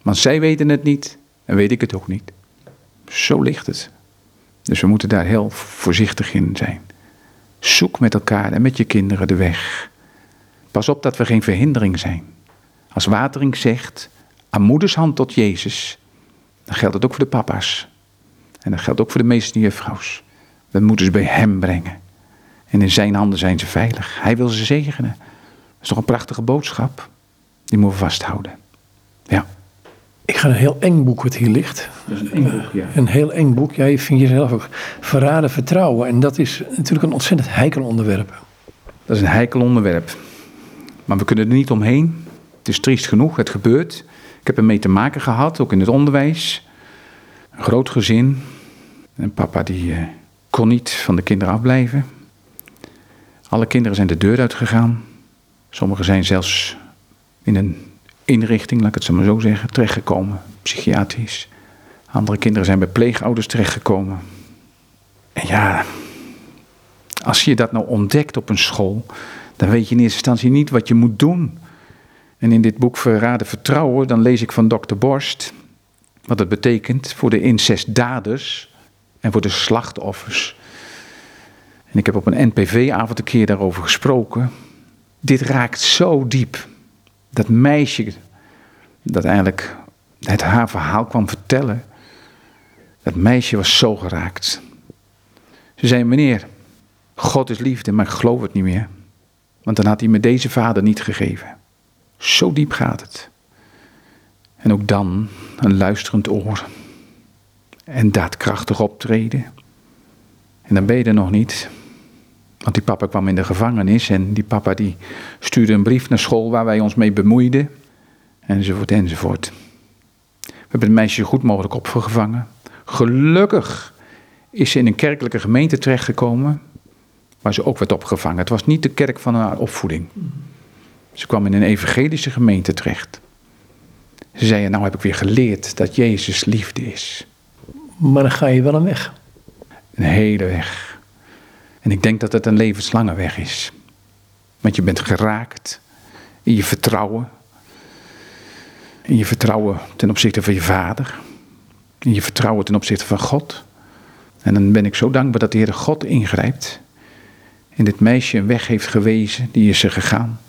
Speaker 2: Want zij weten het niet en weet ik het ook niet. Zo ligt het. Dus we moeten daar heel voorzichtig in zijn. Zoek met elkaar en met je kinderen de weg. Pas op dat we geen verhindering zijn. Als Watering zegt, aan moeders hand tot Jezus, dan geldt het ook voor de papa's. En dat geldt ook voor de meeste juffrouws. We moeten ze bij hem brengen. En in zijn handen zijn ze veilig. Hij wil ze zegenen. Dat is toch een prachtige boodschap? Die moeten we vasthouden. Ja.
Speaker 1: Ik ga een heel eng boek wat hier ligt.
Speaker 2: Dat is een eng boek, ja.
Speaker 1: Een heel eng boek. Ja, je vindt jezelf ook verraden vertrouwen. En dat is natuurlijk een ontzettend heikel onderwerp.
Speaker 2: Dat is een heikel onderwerp. Maar we kunnen er niet omheen. Het is triest genoeg, het gebeurt. Ik heb ermee te maken gehad, ook in het onderwijs. Een groot gezin. Een papa die eh, kon niet van de kinderen afblijven. Alle kinderen zijn de deur uitgegaan. Sommigen zijn zelfs in een inrichting, laat ik het zo maar zo zeggen, terechtgekomen, psychiatrisch. Andere kinderen zijn bij pleegouders terechtgekomen. En ja, als je dat nou ontdekt op een school, dan weet je in eerste instantie niet wat je moet doen. En in dit boek Verraden Vertrouwen, dan lees ik van dokter Borst wat het betekent voor de incestdaders en voor de slachtoffers. En ik heb op een NPV-avond een keer daarover gesproken. Dit raakt zo diep. Dat meisje dat eigenlijk het haar verhaal kwam vertellen. Dat meisje was zo geraakt. Ze zei, meneer, God is liefde, maar ik geloof het niet meer. Want dan had hij me deze vader niet gegeven. Zo diep gaat het. En ook dan een luisterend oor. En daadkrachtig optreden. En dan ben je er nog niet. Want die papa kwam in de gevangenis en die papa die stuurde een brief naar school waar wij ons mee bemoeiden. Enzovoort, enzovoort. We hebben het meisje goed mogelijk opgevangen. Gelukkig is ze in een kerkelijke gemeente terechtgekomen waar ze ook werd opgevangen. Het was niet de kerk van haar opvoeding. Ze kwam in een evangelische gemeente terecht. Ze zei, nou heb ik weer geleerd dat Jezus liefde is.
Speaker 1: Maar dan ga je wel een weg.
Speaker 2: Een hele weg. En ik denk dat het een levenslange weg is. Want je bent geraakt in je vertrouwen. In je vertrouwen ten opzichte van je vader. In je vertrouwen ten opzichte van God. En dan ben ik zo dankbaar dat de Heer God ingrijpt. En dit meisje een weg heeft gewezen, die is er gegaan.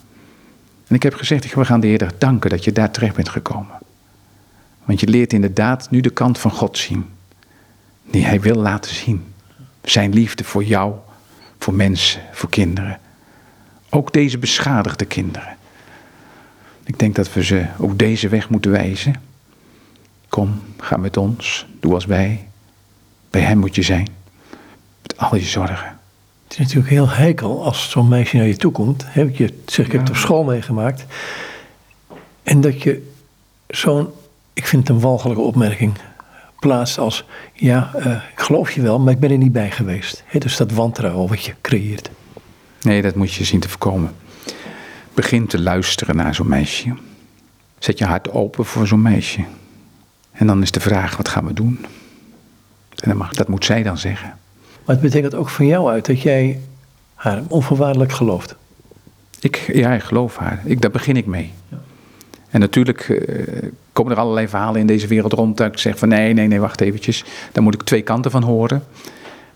Speaker 2: En ik heb gezegd, we gaan de Heer danken dat je daar terecht bent gekomen. Want je leert inderdaad nu de kant van God zien. Die Hij wil laten zien. Zijn liefde voor jou, voor mensen, voor kinderen. Ook deze beschadigde kinderen. Ik denk dat we ze ook deze weg moeten wijzen. Kom, ga met ons, doe als wij. Bij Hem moet je zijn. Met al je zorgen.
Speaker 1: Het is natuurlijk heel heikel als zo'n meisje naar je toe komt. Hè, je zeg, ik heb het op school meegemaakt. En dat je zo'n, ik vind het een walgelijke opmerking, plaatst als: Ja, uh, ik geloof je wel, maar ik ben er niet bij geweest. Dus dat wantrouwen wat je creëert.
Speaker 2: Nee, dat moet je zien te voorkomen. Begin te luisteren naar zo'n meisje. Zet je hart open voor zo'n meisje. En dan is de vraag: wat gaan we doen? En dat, mag, dat moet zij dan zeggen.
Speaker 1: Maar het betekent ook van jou uit dat jij haar onvoorwaardelijk gelooft.
Speaker 2: Ik, ja, ik geloof haar. Ik, daar begin ik mee. Ja. En natuurlijk uh, komen er allerlei verhalen in deze wereld rond dat ik zeg van nee, nee, nee, wacht eventjes. Daar moet ik twee kanten van horen.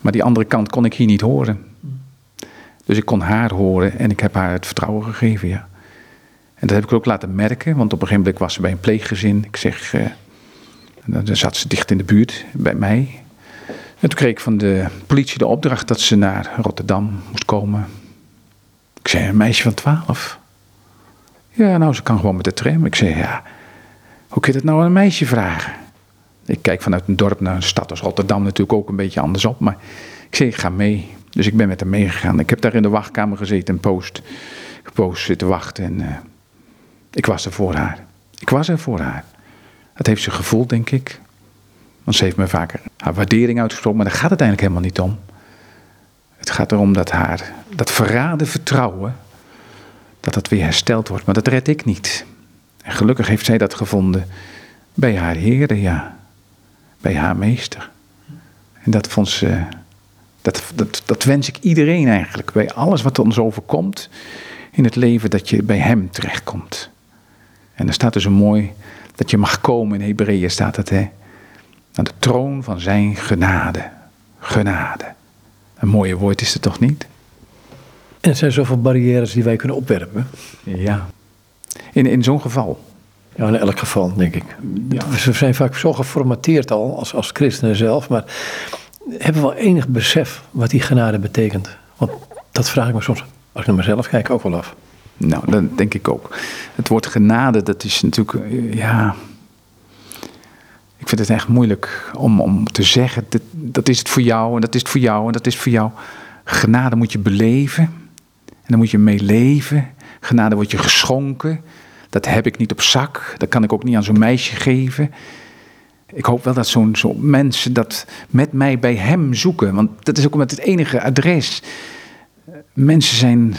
Speaker 2: Maar die andere kant kon ik hier niet horen. Dus ik kon haar horen en ik heb haar het vertrouwen gegeven, ja. En dat heb ik ook laten merken, want op een gegeven moment was ze bij een pleeggezin. Ik zeg, uh, dan zat ze dicht in de buurt bij mij. En toen kreeg ik van de politie de opdracht dat ze naar Rotterdam moest komen. Ik zei, een meisje van twaalf. Ja, nou, ze kan gewoon met de tram. Ik zei, ja, hoe kun je dat nou aan een meisje vragen? Ik kijk vanuit een dorp naar een stad als Rotterdam natuurlijk ook een beetje anders op. Maar ik zei, ik ga mee. Dus ik ben met haar meegegaan. Ik heb daar in de wachtkamer gezeten en post, gepost zitten wachten. En uh, ik was er voor haar. Ik was er voor haar. Dat heeft ze gevoeld, denk ik. Want ze heeft me vaker haar waardering uitgesproken, maar daar gaat het eigenlijk helemaal niet om. Het gaat erom dat haar, dat verraden vertrouwen, dat dat weer hersteld wordt. Maar dat red ik niet. En gelukkig heeft zij dat gevonden bij haar Heer, ja. Bij haar meester. En dat vond ze, dat, dat, dat wens ik iedereen eigenlijk. Bij alles wat ons overkomt in het leven, dat je bij hem terechtkomt. En er staat dus een mooi, dat je mag komen in Hebreeën staat het, hè naar de troon van zijn genade. Genade. Een mooie woord is het toch niet?
Speaker 1: En er zijn zoveel barrières die wij kunnen opwerpen.
Speaker 2: Ja. In, in zo'n geval.
Speaker 1: Ja, in elk geval, denk ik.
Speaker 2: Ja.
Speaker 1: We zijn vaak zo geformateerd al, als, als christenen zelf, maar hebben we wel enig besef wat die genade betekent? Want dat vraag ik me soms, als ik naar mezelf kijk, ook wel af.
Speaker 2: Nou, dat denk ik ook. Het woord genade, dat is natuurlijk, eh, ja. Ik vind het echt moeilijk om, om te zeggen, dit, dat is het voor jou en dat is het voor jou en dat is het voor jou. Genade moet je beleven en dan moet je mee leven. Genade wordt je geschonken. Dat heb ik niet op zak. Dat kan ik ook niet aan zo'n meisje geven. Ik hoop wel dat zo'n zo mensen dat met mij bij hem zoeken. Want dat is ook met het enige adres. Mensen zijn.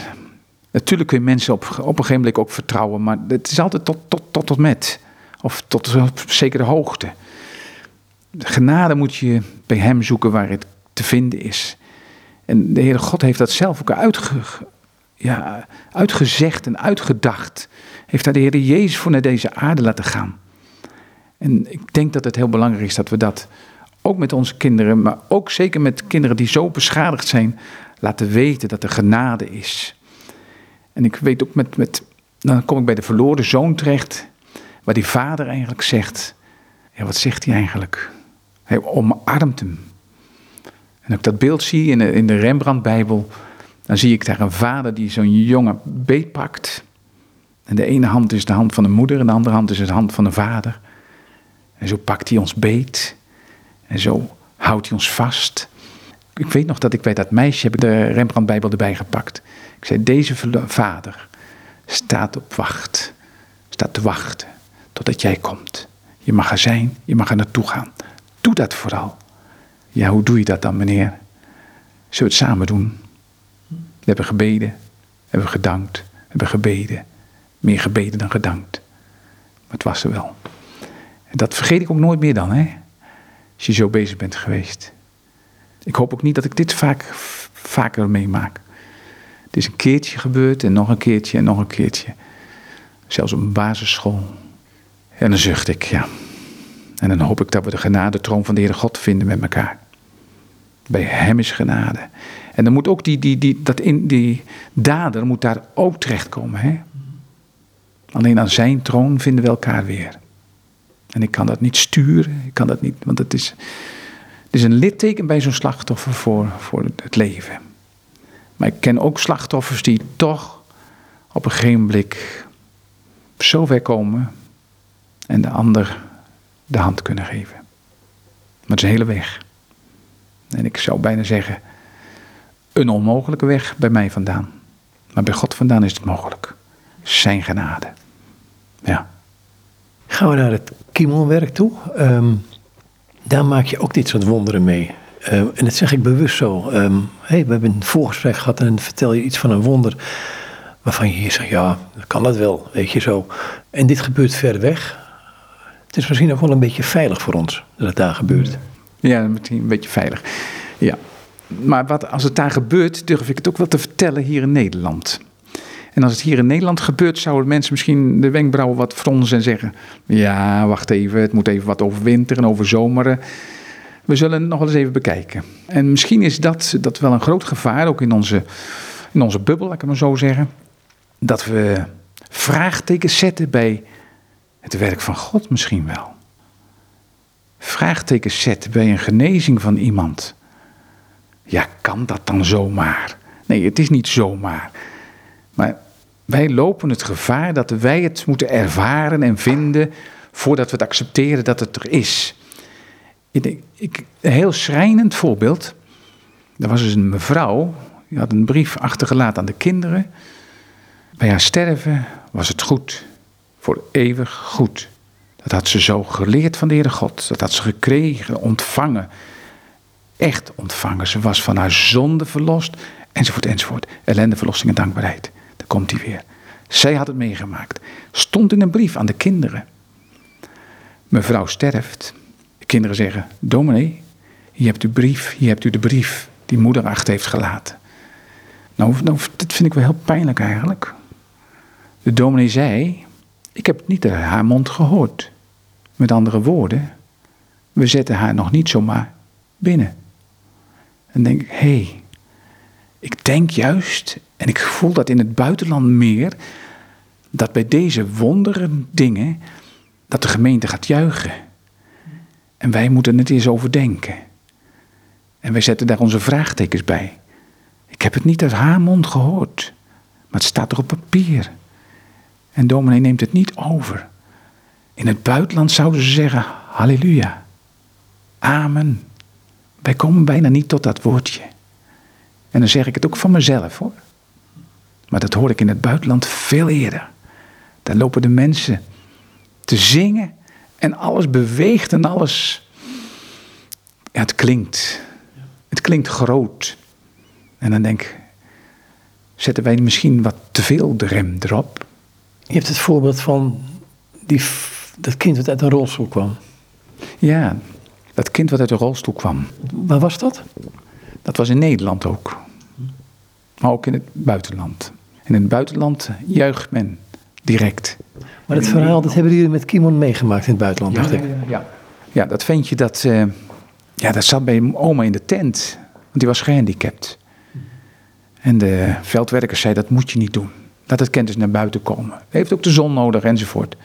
Speaker 2: Natuurlijk kun je mensen op, op een gegeven moment ook vertrouwen. Maar het is altijd tot, tot, tot, tot met. Of tot een zekere hoogte. Genade moet je bij hem zoeken waar het te vinden is. En de Heere God heeft dat zelf ook uitge, ja, uitgezegd en uitgedacht. Heeft daar de Heer Jezus voor naar deze aarde laten gaan. En ik denk dat het heel belangrijk is dat we dat ook met onze kinderen, maar ook zeker met kinderen die zo beschadigd zijn, laten weten dat er genade is. En ik weet ook met, met dan kom ik bij de verloren zoon terecht, waar die vader eigenlijk zegt, ja wat zegt hij eigenlijk? Hij omarmt hem. En ik dat beeld zie in de, in de Rembrandt-bijbel, dan zie ik daar een vader die zo'n jongen beetpakt. En de ene hand is de hand van de moeder en de andere hand is de hand van de vader. En zo pakt hij ons beet. En zo houdt hij ons vast. Ik weet nog dat ik bij dat meisje heb de Rembrandt-bijbel erbij gepakt. Ik zei, deze vader staat op wacht. Staat te wachten totdat jij komt. Je mag er zijn, je mag er naartoe gaan. Doe dat vooral. Ja, hoe doe je dat dan, meneer? Zullen we het samen doen? We hebben gebeden, hebben gedankt, hebben gebeden. Meer gebeden dan gedankt. Maar het was er wel. Dat vergeet ik ook nooit meer dan, hè? Als je zo bezig bent geweest. Ik hoop ook niet dat ik dit vaak, vaker meemaak. Het is een keertje gebeurd en nog een keertje en nog een keertje. Zelfs op een basisschool. En dan zucht ik, ja. En dan hoop ik dat we de genadetroon van de Heere God vinden met elkaar. Bij Hem is genade. En dan moet ook die, die, die, dat in, die dader moet daar ook terechtkomen. Hè? Alleen aan zijn troon vinden we elkaar weer. En ik kan dat niet sturen, ik kan dat niet, want het is, het is een litteken bij zo'n slachtoffer voor, voor het leven. Maar ik ken ook slachtoffers die toch op een gegeven blik zo ver komen en de ander de hand kunnen geven. Maar het is een hele weg. En ik zou bijna zeggen, een onmogelijke weg bij mij vandaan. Maar bij God vandaan is het mogelijk. Zijn genade. Ja.
Speaker 1: Gaan we naar het kiemelwerk toe. Um, daar maak je ook dit soort wonderen mee. Uh, en dat zeg ik bewust zo. Um, hey, we hebben een voorgesprek gehad en vertel je iets van een wonder. Waarvan je hier zegt, ja, kan dat wel, weet je zo. En dit gebeurt ver weg. Het is misschien ook wel een beetje veilig voor ons dat het daar gebeurt.
Speaker 2: Ja, misschien een beetje veilig. Ja. Maar wat, als het daar gebeurt, durf ik het ook wel te vertellen hier in Nederland. En als het hier in Nederland gebeurt, zouden mensen misschien de wenkbrauwen wat fronsen en zeggen: Ja, wacht even, het moet even wat overwinteren, overzomeren. We zullen het nog wel eens even bekijken. En misschien is dat, dat wel een groot gevaar, ook in onze, in onze bubbel, laat ik het maar zo zeggen. Dat we vraagtekens zetten bij het werk van God misschien wel. Vraagtekens zetten bij een genezing van iemand. Ja, kan dat dan zomaar? Nee, het is niet zomaar. Maar wij lopen het gevaar dat wij het moeten ervaren en vinden voordat we het accepteren dat het er is. Ik, een heel schrijnend voorbeeld. Er was dus een mevrouw, die had een brief achtergelaten aan de kinderen. Bij haar sterven was het goed, voor eeuwig goed. Dat had ze zo geleerd van de Heere God. Dat had ze gekregen, ontvangen. Echt ontvangen. Ze was van haar zonde verlost, enzovoort, enzovoort. Ellende, verlossing en dankbaarheid. Daar komt hij weer. Zij had het meegemaakt. Stond in een brief aan de kinderen. Mevrouw sterft. De kinderen zeggen: Dominee, hier hebt u brief, hier hebt u de brief die moeder achter heeft gelaten. Nou, nou, dat vind ik wel heel pijnlijk eigenlijk. De dominee zei: Ik heb niet uit haar mond gehoord. Met andere woorden, we zetten haar nog niet zomaar binnen. En denk ik: hé, hey, ik denk juist, en ik voel dat in het buitenland meer, dat bij deze wonderen dingen, dat de gemeente gaat juichen. En wij moeten het eens overdenken. En wij zetten daar onze vraagtekens bij. Ik heb het niet uit haar mond gehoord, maar het staat er op papier. En dominee neemt het niet over. In het buitenland zouden ze zeggen, halleluja, amen. Wij komen bijna niet tot dat woordje. En dan zeg ik het ook van mezelf hoor. Maar dat hoor ik in het buitenland veel eerder. Daar lopen de mensen te zingen en alles beweegt en alles. Ja, het klinkt. Het klinkt groot. En dan denk ik, zetten wij misschien wat te veel de rem erop?
Speaker 1: Je hebt het voorbeeld van die, dat kind dat uit een rolstoel kwam.
Speaker 2: Ja, dat kind wat uit de rolstoel kwam.
Speaker 1: Waar was dat?
Speaker 2: Dat was in Nederland ook. Maar ook in het buitenland. En in het buitenland juicht men direct.
Speaker 1: Maar het verhaal, dat hebben jullie met Kimon meegemaakt in het buitenland, dacht ik.
Speaker 2: Ja, ja dat ventje, dat, uh, ja, dat zat bij oma in de tent. Want die was gehandicapt. En de veldwerkers zeiden, dat moet je niet doen. Laat het kind dus naar buiten komen. Heeft ook de zon nodig enzovoort.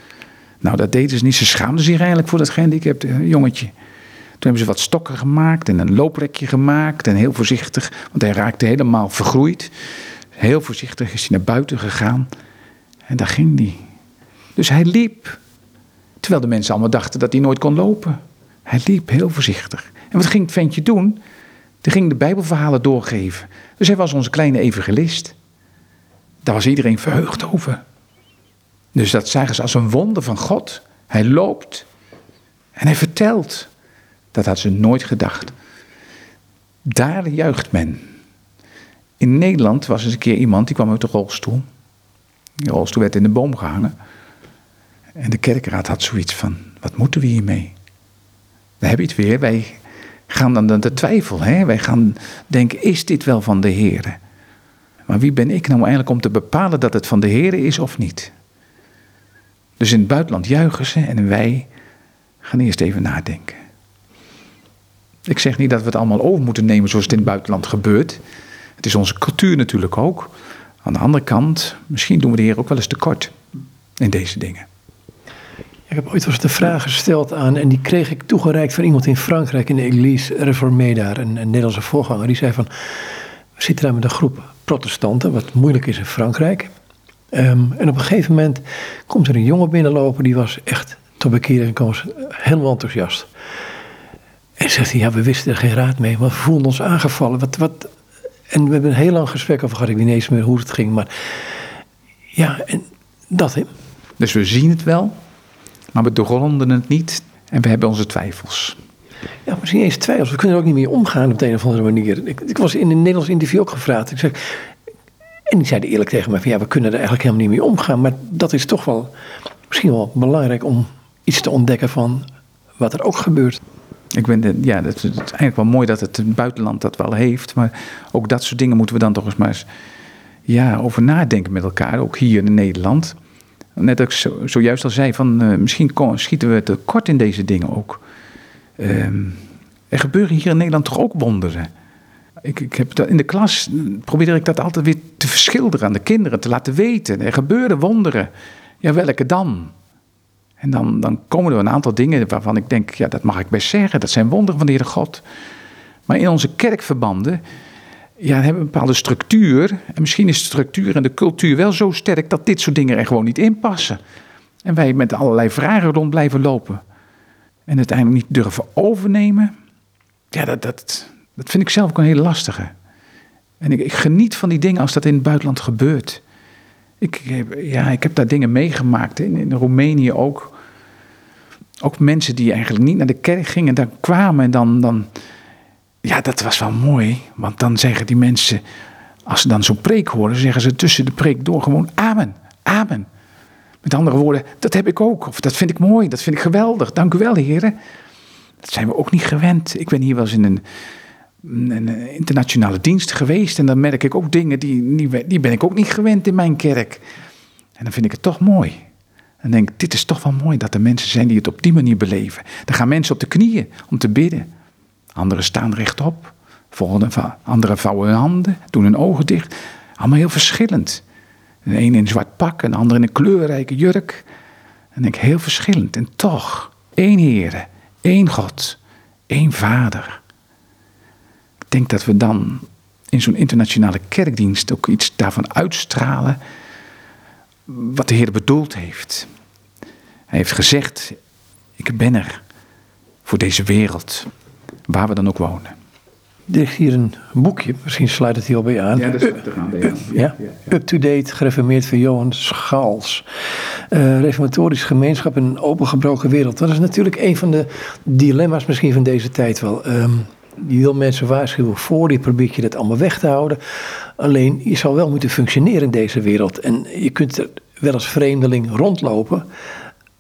Speaker 2: Nou, dat deden ze niet. Ze schaamden zich eigenlijk voor dat gehandicapte jongetje. Toen hebben ze wat stokken gemaakt en een looprekje gemaakt. En heel voorzichtig, want hij raakte helemaal vergroeid. Heel voorzichtig is hij naar buiten gegaan. En daar ging hij. Dus hij liep. Terwijl de mensen allemaal dachten dat hij nooit kon lopen. Hij liep heel voorzichtig. En wat ging het ventje doen? Die ging de Bijbelverhalen doorgeven. Dus hij was onze kleine evangelist. Daar was iedereen verheugd over. Dus dat zagen ze als een wonder van God. Hij loopt en hij vertelt. Dat had ze nooit gedacht. Daar juicht men. In Nederland was eens een keer iemand die kwam uit de rolstoel. Die rolstoel werd in de boom gehangen. En de kerkraad had zoiets van: wat moeten we hiermee? Dan heb je het weer. Wij gaan dan de twijfel. Hè? Wij gaan denken: is dit wel van de Heer? Maar wie ben ik nou eigenlijk om te bepalen dat het van de Heer is of niet? Dus in het buitenland juichen ze en wij gaan eerst even nadenken. Ik zeg niet dat we het allemaal over moeten nemen zoals het in het buitenland gebeurt. Het is onze cultuur natuurlijk ook. Aan de andere kant, misschien doen we de Heer ook wel eens tekort in deze dingen.
Speaker 1: Ik heb ooit wel eens de vraag gesteld aan, en die kreeg ik toegereikt van iemand in Frankrijk, in de Église Réformée daar, een, Nederlandse voorganger. Die zei van, we zitten daar met een groep protestanten, wat moeilijk is in Frankrijk. Ehm, en op een gegeven moment komt er een jongen binnenlopen, die was echt tot bekering gekomen, helemaal enthousiast. En zegt hij, ja, we wisten er geen raad mee, maar we voelden ons aangevallen. Wat, wat... En we hebben een heel lang gesprek over gehad, ik weet niet eens meer hoe het ging, maar ja, en dat hè.
Speaker 2: Dus we zien het wel, maar we doorgronden het niet en we hebben onze twijfels.
Speaker 1: Ja, misschien eens twijfels. We kunnen er ook niet mee omgaan op de een of andere manier. Ik, ik was in een Nederlands interview ook gevraagd. Ik zeg, en die zeiden eerlijk tegen mij van ja, we kunnen er eigenlijk helemaal niet mee omgaan. Maar dat is toch wel misschien wel belangrijk om iets te ontdekken van wat er ook gebeurt.
Speaker 2: Ik ben ja, dat is, eigenlijk wel mooi dat het buitenland dat wel heeft. Maar ook dat soort dingen moeten we dan toch eens maar eens ja, over nadenken met elkaar. Ook hier in Nederland. Net als ik zo, zojuist al zei, van, uh, misschien schieten we tekort in deze dingen ook. Uh, er gebeuren hier in Nederland toch ook wonderen. Ik, ik heb dat, in de klas probeer ik dat altijd weer te verschilderen aan de kinderen, te laten weten. Er gebeuren wonderen. Ja, welke dan? En dan, dan komen er een aantal dingen waarvan ik denk, ja, dat mag ik best zeggen. Dat zijn wonderen van de Heere God. Maar in onze kerkverbanden ja, hebben we een bepaalde structuur. En misschien is de structuur en de cultuur wel zo sterk dat dit soort dingen er gewoon niet in passen. En wij met allerlei vragen rond blijven lopen. En uiteindelijk niet durven overnemen. Ja, dat, dat, dat vind ik zelf ook een hele lastige. En ik, ik geniet van die dingen als dat in het buitenland gebeurt. Ik, ja, ik heb daar dingen meegemaakt, in, in Roemenië ook. Ook mensen die eigenlijk niet naar de kerk gingen, daar kwamen en dan, dan. Ja, dat was wel mooi. Want dan zeggen die mensen, als ze dan zo'n preek horen, zeggen ze tussen de preek door gewoon amen, amen. Met andere woorden, dat heb ik ook. Of dat vind ik mooi, dat vind ik geweldig. Dank u wel, heren. Dat zijn we ook niet gewend. Ik ben hier wel eens in een, internationale dienst geweest. En dan merk ik ook dingen die, die, die ben ik ook niet gewend in mijn kerk. En dan vind ik het toch mooi. En denk dit is toch wel mooi dat er mensen zijn die het op die manier beleven. Dan gaan mensen op de knieën om te bidden. Anderen staan rechtop. Volgende anderen vouwen hun handen, doen hun ogen dicht. Allemaal heel verschillend. De een in een zwart pak, een ander in een kleurrijke jurk. En ik heel verschillend. En toch, één Heer, één God, één Vader. Ik denk dat we dan in zo'n internationale kerkdienst ook iets daarvan uitstralen. Wat de Heer bedoeld heeft. Hij heeft gezegd: Ik ben er voor deze wereld, waar we dan ook wonen.
Speaker 1: Er ligt hier een boekje, misschien sluit het hier al bij aan.
Speaker 2: Ja, dat is te gaan. Ja,
Speaker 1: ja, Up-to-date, gereformeerd van Johan Schaals. Uh, reformatorisch gemeenschap in een opengebroken wereld. Dat is natuurlijk een van de dilemma's misschien van deze tijd wel. Um, je wil mensen waarschuwen voor, die probeert je dat allemaal weg te houden. Alleen, je zal wel moeten functioneren in deze wereld. En je kunt er wel als vreemdeling rondlopen.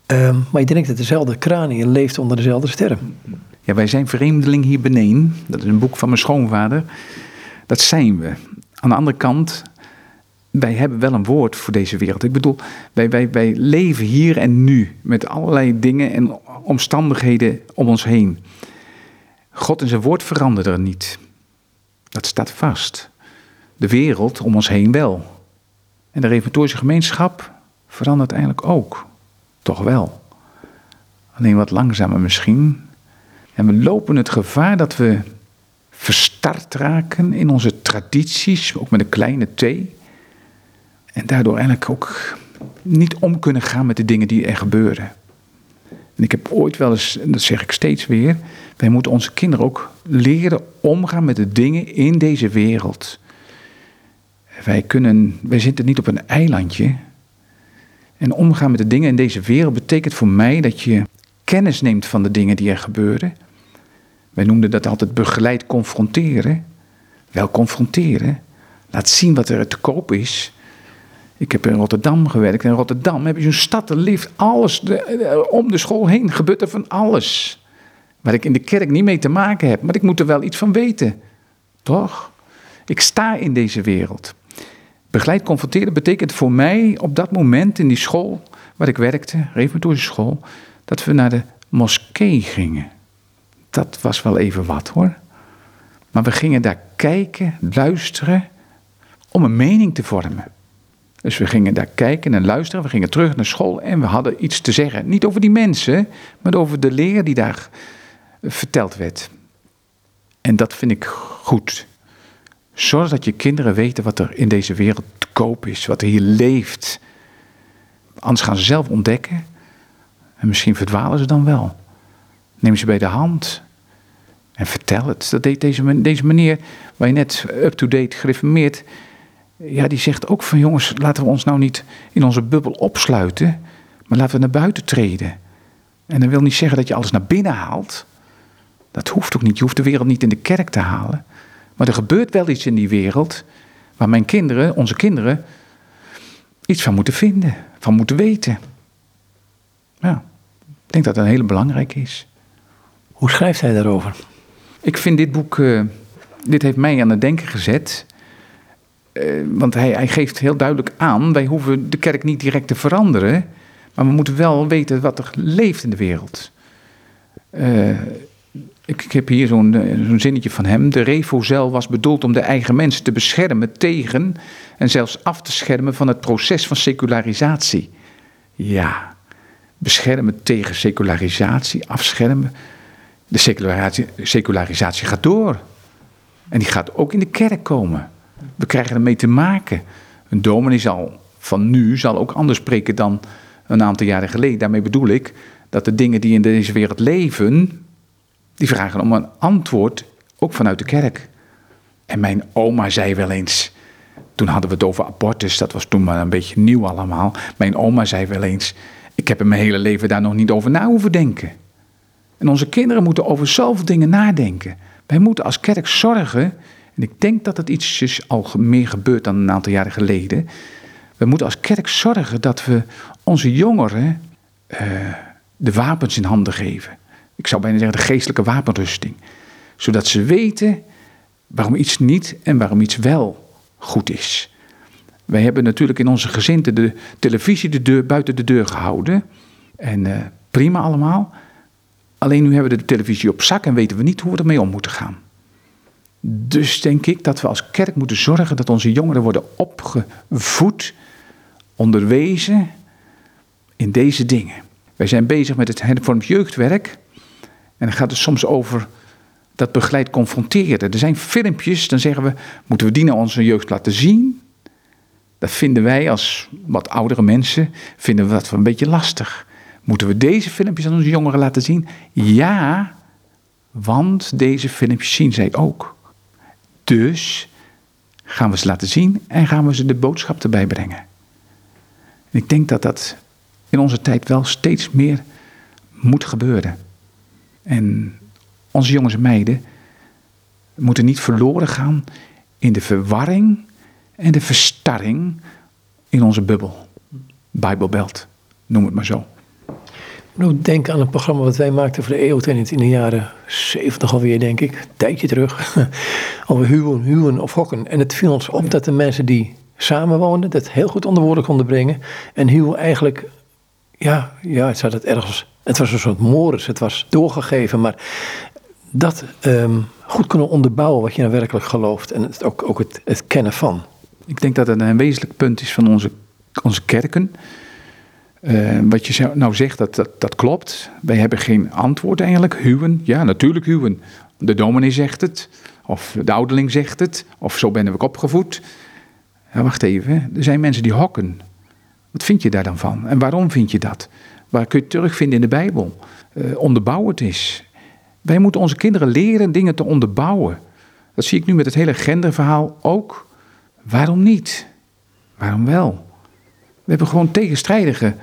Speaker 1: Um, maar je denkt dat dezelfde kranie leeft onder dezelfde sterren.
Speaker 2: Ja, wij zijn vreemdeling hier beneden. Dat is een boek van mijn schoonvader. Dat zijn we. Aan de andere kant, wij hebben wel een woord voor deze wereld. Ik bedoel, wij, wij, wij leven hier en nu met allerlei dingen en omstandigheden om ons heen. God en zijn woord veranderen niet. Dat staat vast. De wereld om ons heen wel. En de reformatorische gemeenschap verandert eigenlijk ook. Toch wel. Alleen wat langzamer misschien. En we lopen het gevaar dat we verstart raken in onze tradities, ook met een kleine t. En daardoor eigenlijk ook niet om kunnen gaan met de dingen die er gebeuren. En ik heb ooit wel eens, en dat zeg ik steeds weer, wij moeten onze kinderen ook leren omgaan met de dingen in deze wereld. Wij, kunnen, wij zitten niet op een eilandje. En omgaan met de dingen in deze wereld betekent voor mij dat je kennis neemt van de dingen die er gebeuren. Wij noemden dat altijd begeleid confronteren. Wel confronteren. Laat zien wat er te koop is. Ik heb in Rotterdam gewerkt. In Rotterdam heb je zo'n stad, leeft alles. Om de school heen gebeurt er van alles. Waar ik in de kerk niet mee te maken heb. Maar ik moet er wel iets van weten. Toch? Ik sta in deze wereld. Begeleid confronteren betekent voor mij op dat moment in die school waar ik werkte, reformatorische school, dat we naar de moskee gingen. Dat was wel even wat hoor. Maar we gingen daar kijken, luisteren, om een mening te vormen. Dus we gingen daar kijken en luisteren. We gingen terug naar school en we hadden iets te zeggen. Niet over die mensen, maar over de leer die daar verteld werd. En dat vind ik goed. Zorg dat je kinderen weten wat er in deze wereld te koop is, wat er hier leeft. Anders gaan ze zelf ontdekken en misschien verdwalen ze dan wel. Neem ze bij de hand en vertel het. Dat deed deze, deze meneer, waar je net up-to-date gereformeerd, ja, die zegt ook van jongens, laten we ons nou niet in onze bubbel opsluiten, maar laten we naar buiten treden. En dat wil niet zeggen dat je alles naar binnen haalt. Dat hoeft ook niet. Je hoeft de wereld niet in de kerk te halen. Maar er gebeurt wel iets in die wereld waar mijn kinderen, onze kinderen, iets van moeten vinden, van moeten weten. Ja, ik denk dat dat een hele belangrijke is.
Speaker 1: Hoe schrijft hij daarover?
Speaker 2: Ik vind dit boek, uh, dit heeft mij aan het denken gezet. Uh, want hij, hij geeft heel duidelijk aan, wij hoeven de kerk niet direct te veranderen. Maar we moeten wel weten wat er leeft in de wereld. Uh, ik, heb hier zo'n eh, zo'n zinnetje van hem. De refocel was bedoeld om de eigen mens te beschermen tegen en zelfs af te schermen van het proces van secularisatie. Ja, beschermen tegen secularisatie, afschermen. De secularisatie, secularisatie gaat door. En die gaat ook in de kerk komen. We krijgen ermee te maken. Een dominee zal van nu zal ook anders spreken dan een aantal jaren geleden. Daarmee bedoel ik dat de dingen die in deze wereld leven, die vragen om een antwoord, ook vanuit de kerk. En mijn oma zei wel eens, toen hadden we het over abortus, dat was toen maar een beetje nieuw allemaal. Mijn oma zei wel eens, ik heb in mijn hele leven daar nog niet over na hoeven denken. En onze kinderen moeten over zoveel dingen nadenken. Wij moeten als kerk zorgen, en ik denk dat het iets al meer gebeurt dan een aantal jaren geleden. We moeten als kerk zorgen dat we onze jongeren uh, de wapens in handen geven ik zou bijna zeggen, de geestelijke wapenrusting. Zodat ze weten waarom iets niet en waarom iets wel goed is. Wij hebben natuurlijk in onze gezinten de televisie de deur, buiten de deur gehouden. En uh, prima allemaal. Alleen nu hebben we de televisie op zak en weten we niet hoe we ermee om moeten gaan. Dus denk ik dat we als kerk moeten zorgen dat onze jongeren worden opgevoed, onderwezen in deze dingen. Wij zijn bezig met het hervormd jeugdwerk. En dan gaat het soms over dat begeleid confronteren. Er zijn filmpjes, dan zeggen we, moeten we die naar onze jeugd laten zien? Dat vinden wij als wat oudere mensen, vinden we dat een beetje lastig. Moeten we deze filmpjes aan onze jongeren laten zien? Ja, want deze filmpjes zien zij ook. Dus gaan we ze laten zien en gaan we ze de boodschap erbij brengen. En ik denk dat dat in onze tijd wel steeds meer moet gebeuren. En onze jongens en meiden moeten niet verloren gaan in de verwarring en de verstarring in onze bubbel. Bijbelbelt, noem het maar zo.
Speaker 1: Moet denken aan een programma wat wij maakten voor de EOTennis in de jaren 70 alweer, denk ik. Een tijdje terug. <laughs> Over huwen, huwen of hokken. En het viel ons op dat de mensen die samenwoonden, dat heel goed onder woorden konden brengen. En huwen eigenlijk, ja, ja, het zat het ergens. Het was een soort moris, het was doorgegeven, maar dat ehm, goed kunnen onderbouwen wat je nou werkelijk gelooft. En het, ook, ook het, kennen van.
Speaker 2: Ik denk dat het een wezenlijk punt is van onze, onze kerken. Uh, wat je nou zegt, dat, dat, dat, klopt. Wij hebben geen antwoord eigenlijk. Huwen, ja, natuurlijk huwen. De dominee zegt het, of de ouderling zegt het, of zo ben ik opgevoed. Ja, wacht even, er zijn mensen die hokken. Wat vind je daar dan van? En waarom vind je dat? Waar kun je terugvinden in de Bijbel? Uh, eens. Wij moeten onze kinderen leren dingen te onderbouwen. Dat zie ik nu met het hele genderverhaal ook. Waarom niet? Waarom wel? We hebben gewoon tegenstrijdige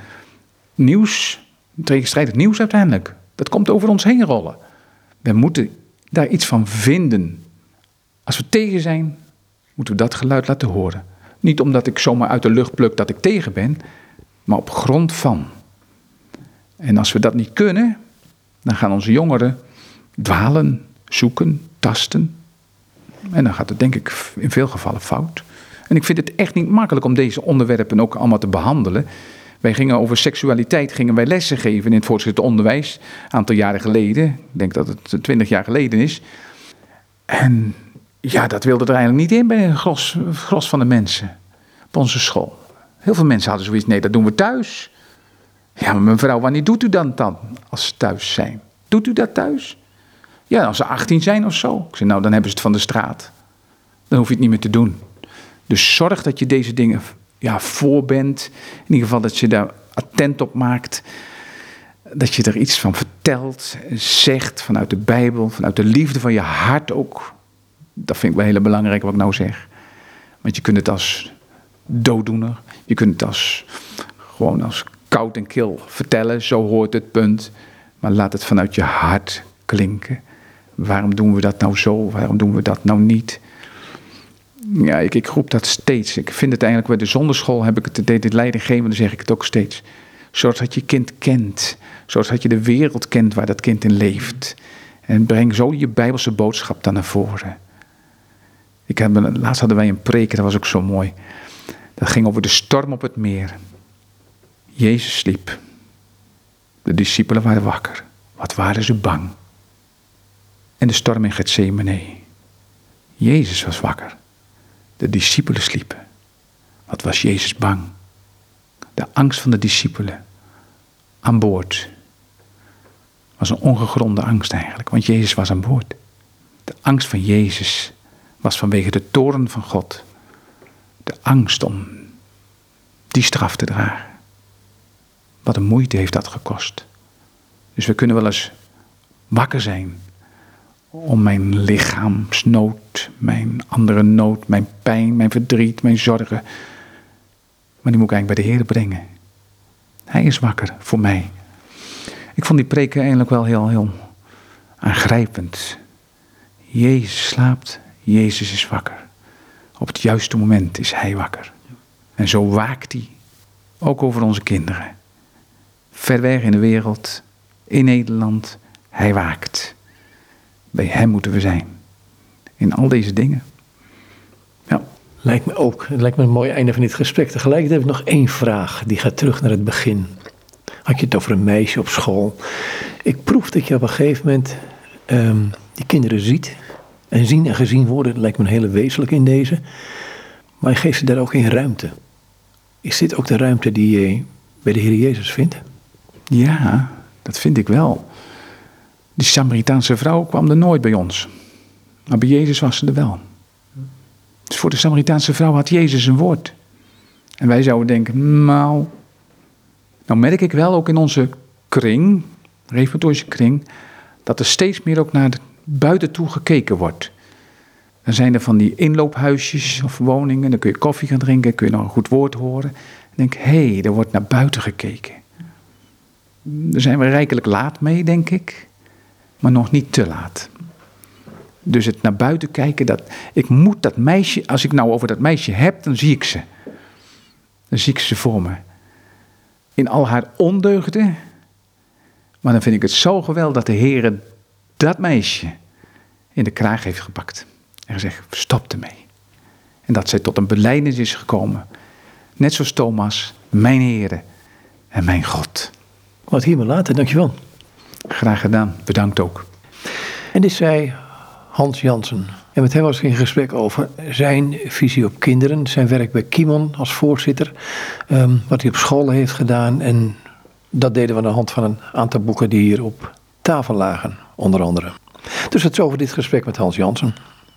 Speaker 2: nieuws, tegenstrijdig nieuws uiteindelijk. Dat komt over ons heen rollen. We moeten daar iets van vinden. Als we tegen zijn, moeten we dat geluid laten horen. Niet omdat ik zomaar uit de lucht pluk dat ik tegen ben, maar op grond van. En als we dat niet kunnen, dan gaan onze jongeren dwalen, zoeken, tasten. En dan gaat het denk ik in veel gevallen fout. En ik vind het echt niet makkelijk om deze onderwerpen ook allemaal te behandelen. Wij gingen over seksualiteit gingen wij lessen geven in het voortgezet onderwijs. Een aantal jaren geleden. Ik denk dat het twintig jaar geleden is. En ja, dat wilde er eigenlijk niet in bij een gros, gros van de mensen op onze school. Heel veel mensen hadden zoiets, nee, dat doen we thuis. Ja, maar mevrouw, wanneer doet u dan dan als ze thuis zijn? Doet u dat thuis? Ja, als ze 18 zijn of zo. Ik zei, nou, dan hebben ze het van de straat. Dan hoef je het niet meer te doen. Dus zorg dat je deze dingen ja, voor bent. In ieder geval dat je daar attent op maakt. Dat je er iets van vertelt, zegt vanuit de Bijbel, vanuit de liefde van je hart ook. Dat vind ik wel heel belangrijk wat ik nou zeg. Want je kunt het als dooddoener, je kunt het als gewoon als koud en kil vertellen, zo hoort het punt. Maar laat het vanuit je hart klinken. Waarom doen we dat nou zo? Waarom doen we dat nou niet? Ja, ik, ik roep dat steeds. Ik vind het eigenlijk bij de zonderschool heb ik het deed dit leidinggeven, dan zeg ik het ook steeds. Zorg dat je kind kent. Zorg dat je de wereld kent waar dat kind in leeft. En breng zo je Bijbelse boodschap dan naar voren. Ik heb, laatst hadden wij een preek, dat was ook zo mooi. Dat ging over de storm op het meer. Jezus sliep. De discipelen waren wakker. Wat waren ze bang? En de storm in Gethsemane. Jezus was wakker. De discipelen sliepen. Wat was Jezus bang? De angst van de discipelen aan boord was een ongegronde angst eigenlijk, want Jezus was aan boord. De angst van Jezus was vanwege de toren van God. De angst om die straf te dragen. Wat een moeite heeft dat gekost. Dus we kunnen wel eens wakker zijn om mijn lichaamsnood, mijn andere nood, mijn pijn, mijn verdriet, mijn zorgen. Maar die moet ik eigenlijk bij de Heer brengen. Hij is wakker voor mij. Ik vond die preken eigenlijk wel heel, heel aangrijpend. Jezus slaapt, Jezus is wakker. Op het juiste moment is Hij wakker. En zo waakt Hij, ook over onze kinderen. Ver weg in de wereld, in Nederland, Hij waakt. Bij Hem moeten we zijn. In al deze dingen.
Speaker 1: Ja. Lijkt me ook. Het lijkt me een mooi einde van dit gesprek. Tegelijkertijd heb ik nog één vraag. Die gaat terug naar het begin. Had je het over een meisje op school. Ik proef dat je op een gegeven moment um, die kinderen ziet. En zien en gezien worden dat lijkt me een hele wezenlijk in deze. Maar je geeft ze daar ook in ruimte. Is dit ook de ruimte die je bij de Heer Jezus vindt?
Speaker 2: Ja, dat vind ik wel. Die Samaritaanse vrouw kwam er nooit bij ons. Maar bij Jezus was ze er wel. Dus voor de Samaritaanse vrouw had Jezus een woord. En wij zouden denken, nou, nou merk ik wel ook in onze kring, reformatorische kring, dat er steeds meer ook naar buiten toe gekeken wordt. Dan zijn er van die inloophuisjes of woningen, dan kun je koffie gaan drinken, kun je nog een goed woord horen. En denk, hé, hey, er wordt naar buiten gekeken. Daar zijn we rijkelijk laat mee, denk ik, maar nog niet te laat. Dus het naar buiten kijken, dat, ik moet dat meisje, als ik nou over dat meisje heb, dan zie ik ze. Dan zie ik ze voor me. In al haar ondeugden. Maar dan vind ik het zo geweldig dat de Heer dat meisje in de kraag heeft gepakt. En gezegd, stop ermee. En dat zij tot een belijdenis is gekomen. Net zoals Thomas, mijn Heer en mijn God.
Speaker 1: Wat hier maar later, dankjewel.
Speaker 2: Graag gedaan, bedankt ook.
Speaker 1: En dit zei Hans Jansen. En met hem was ik in gesprek over zijn visie op kinderen, zijn werk bij Kimon als voorzitter, ehm, wat hij op school heeft gedaan. En dat deden we aan de hand van een aantal boeken die hier op tafel lagen, onder andere. Dus het is over dit gesprek met Hans Jansen.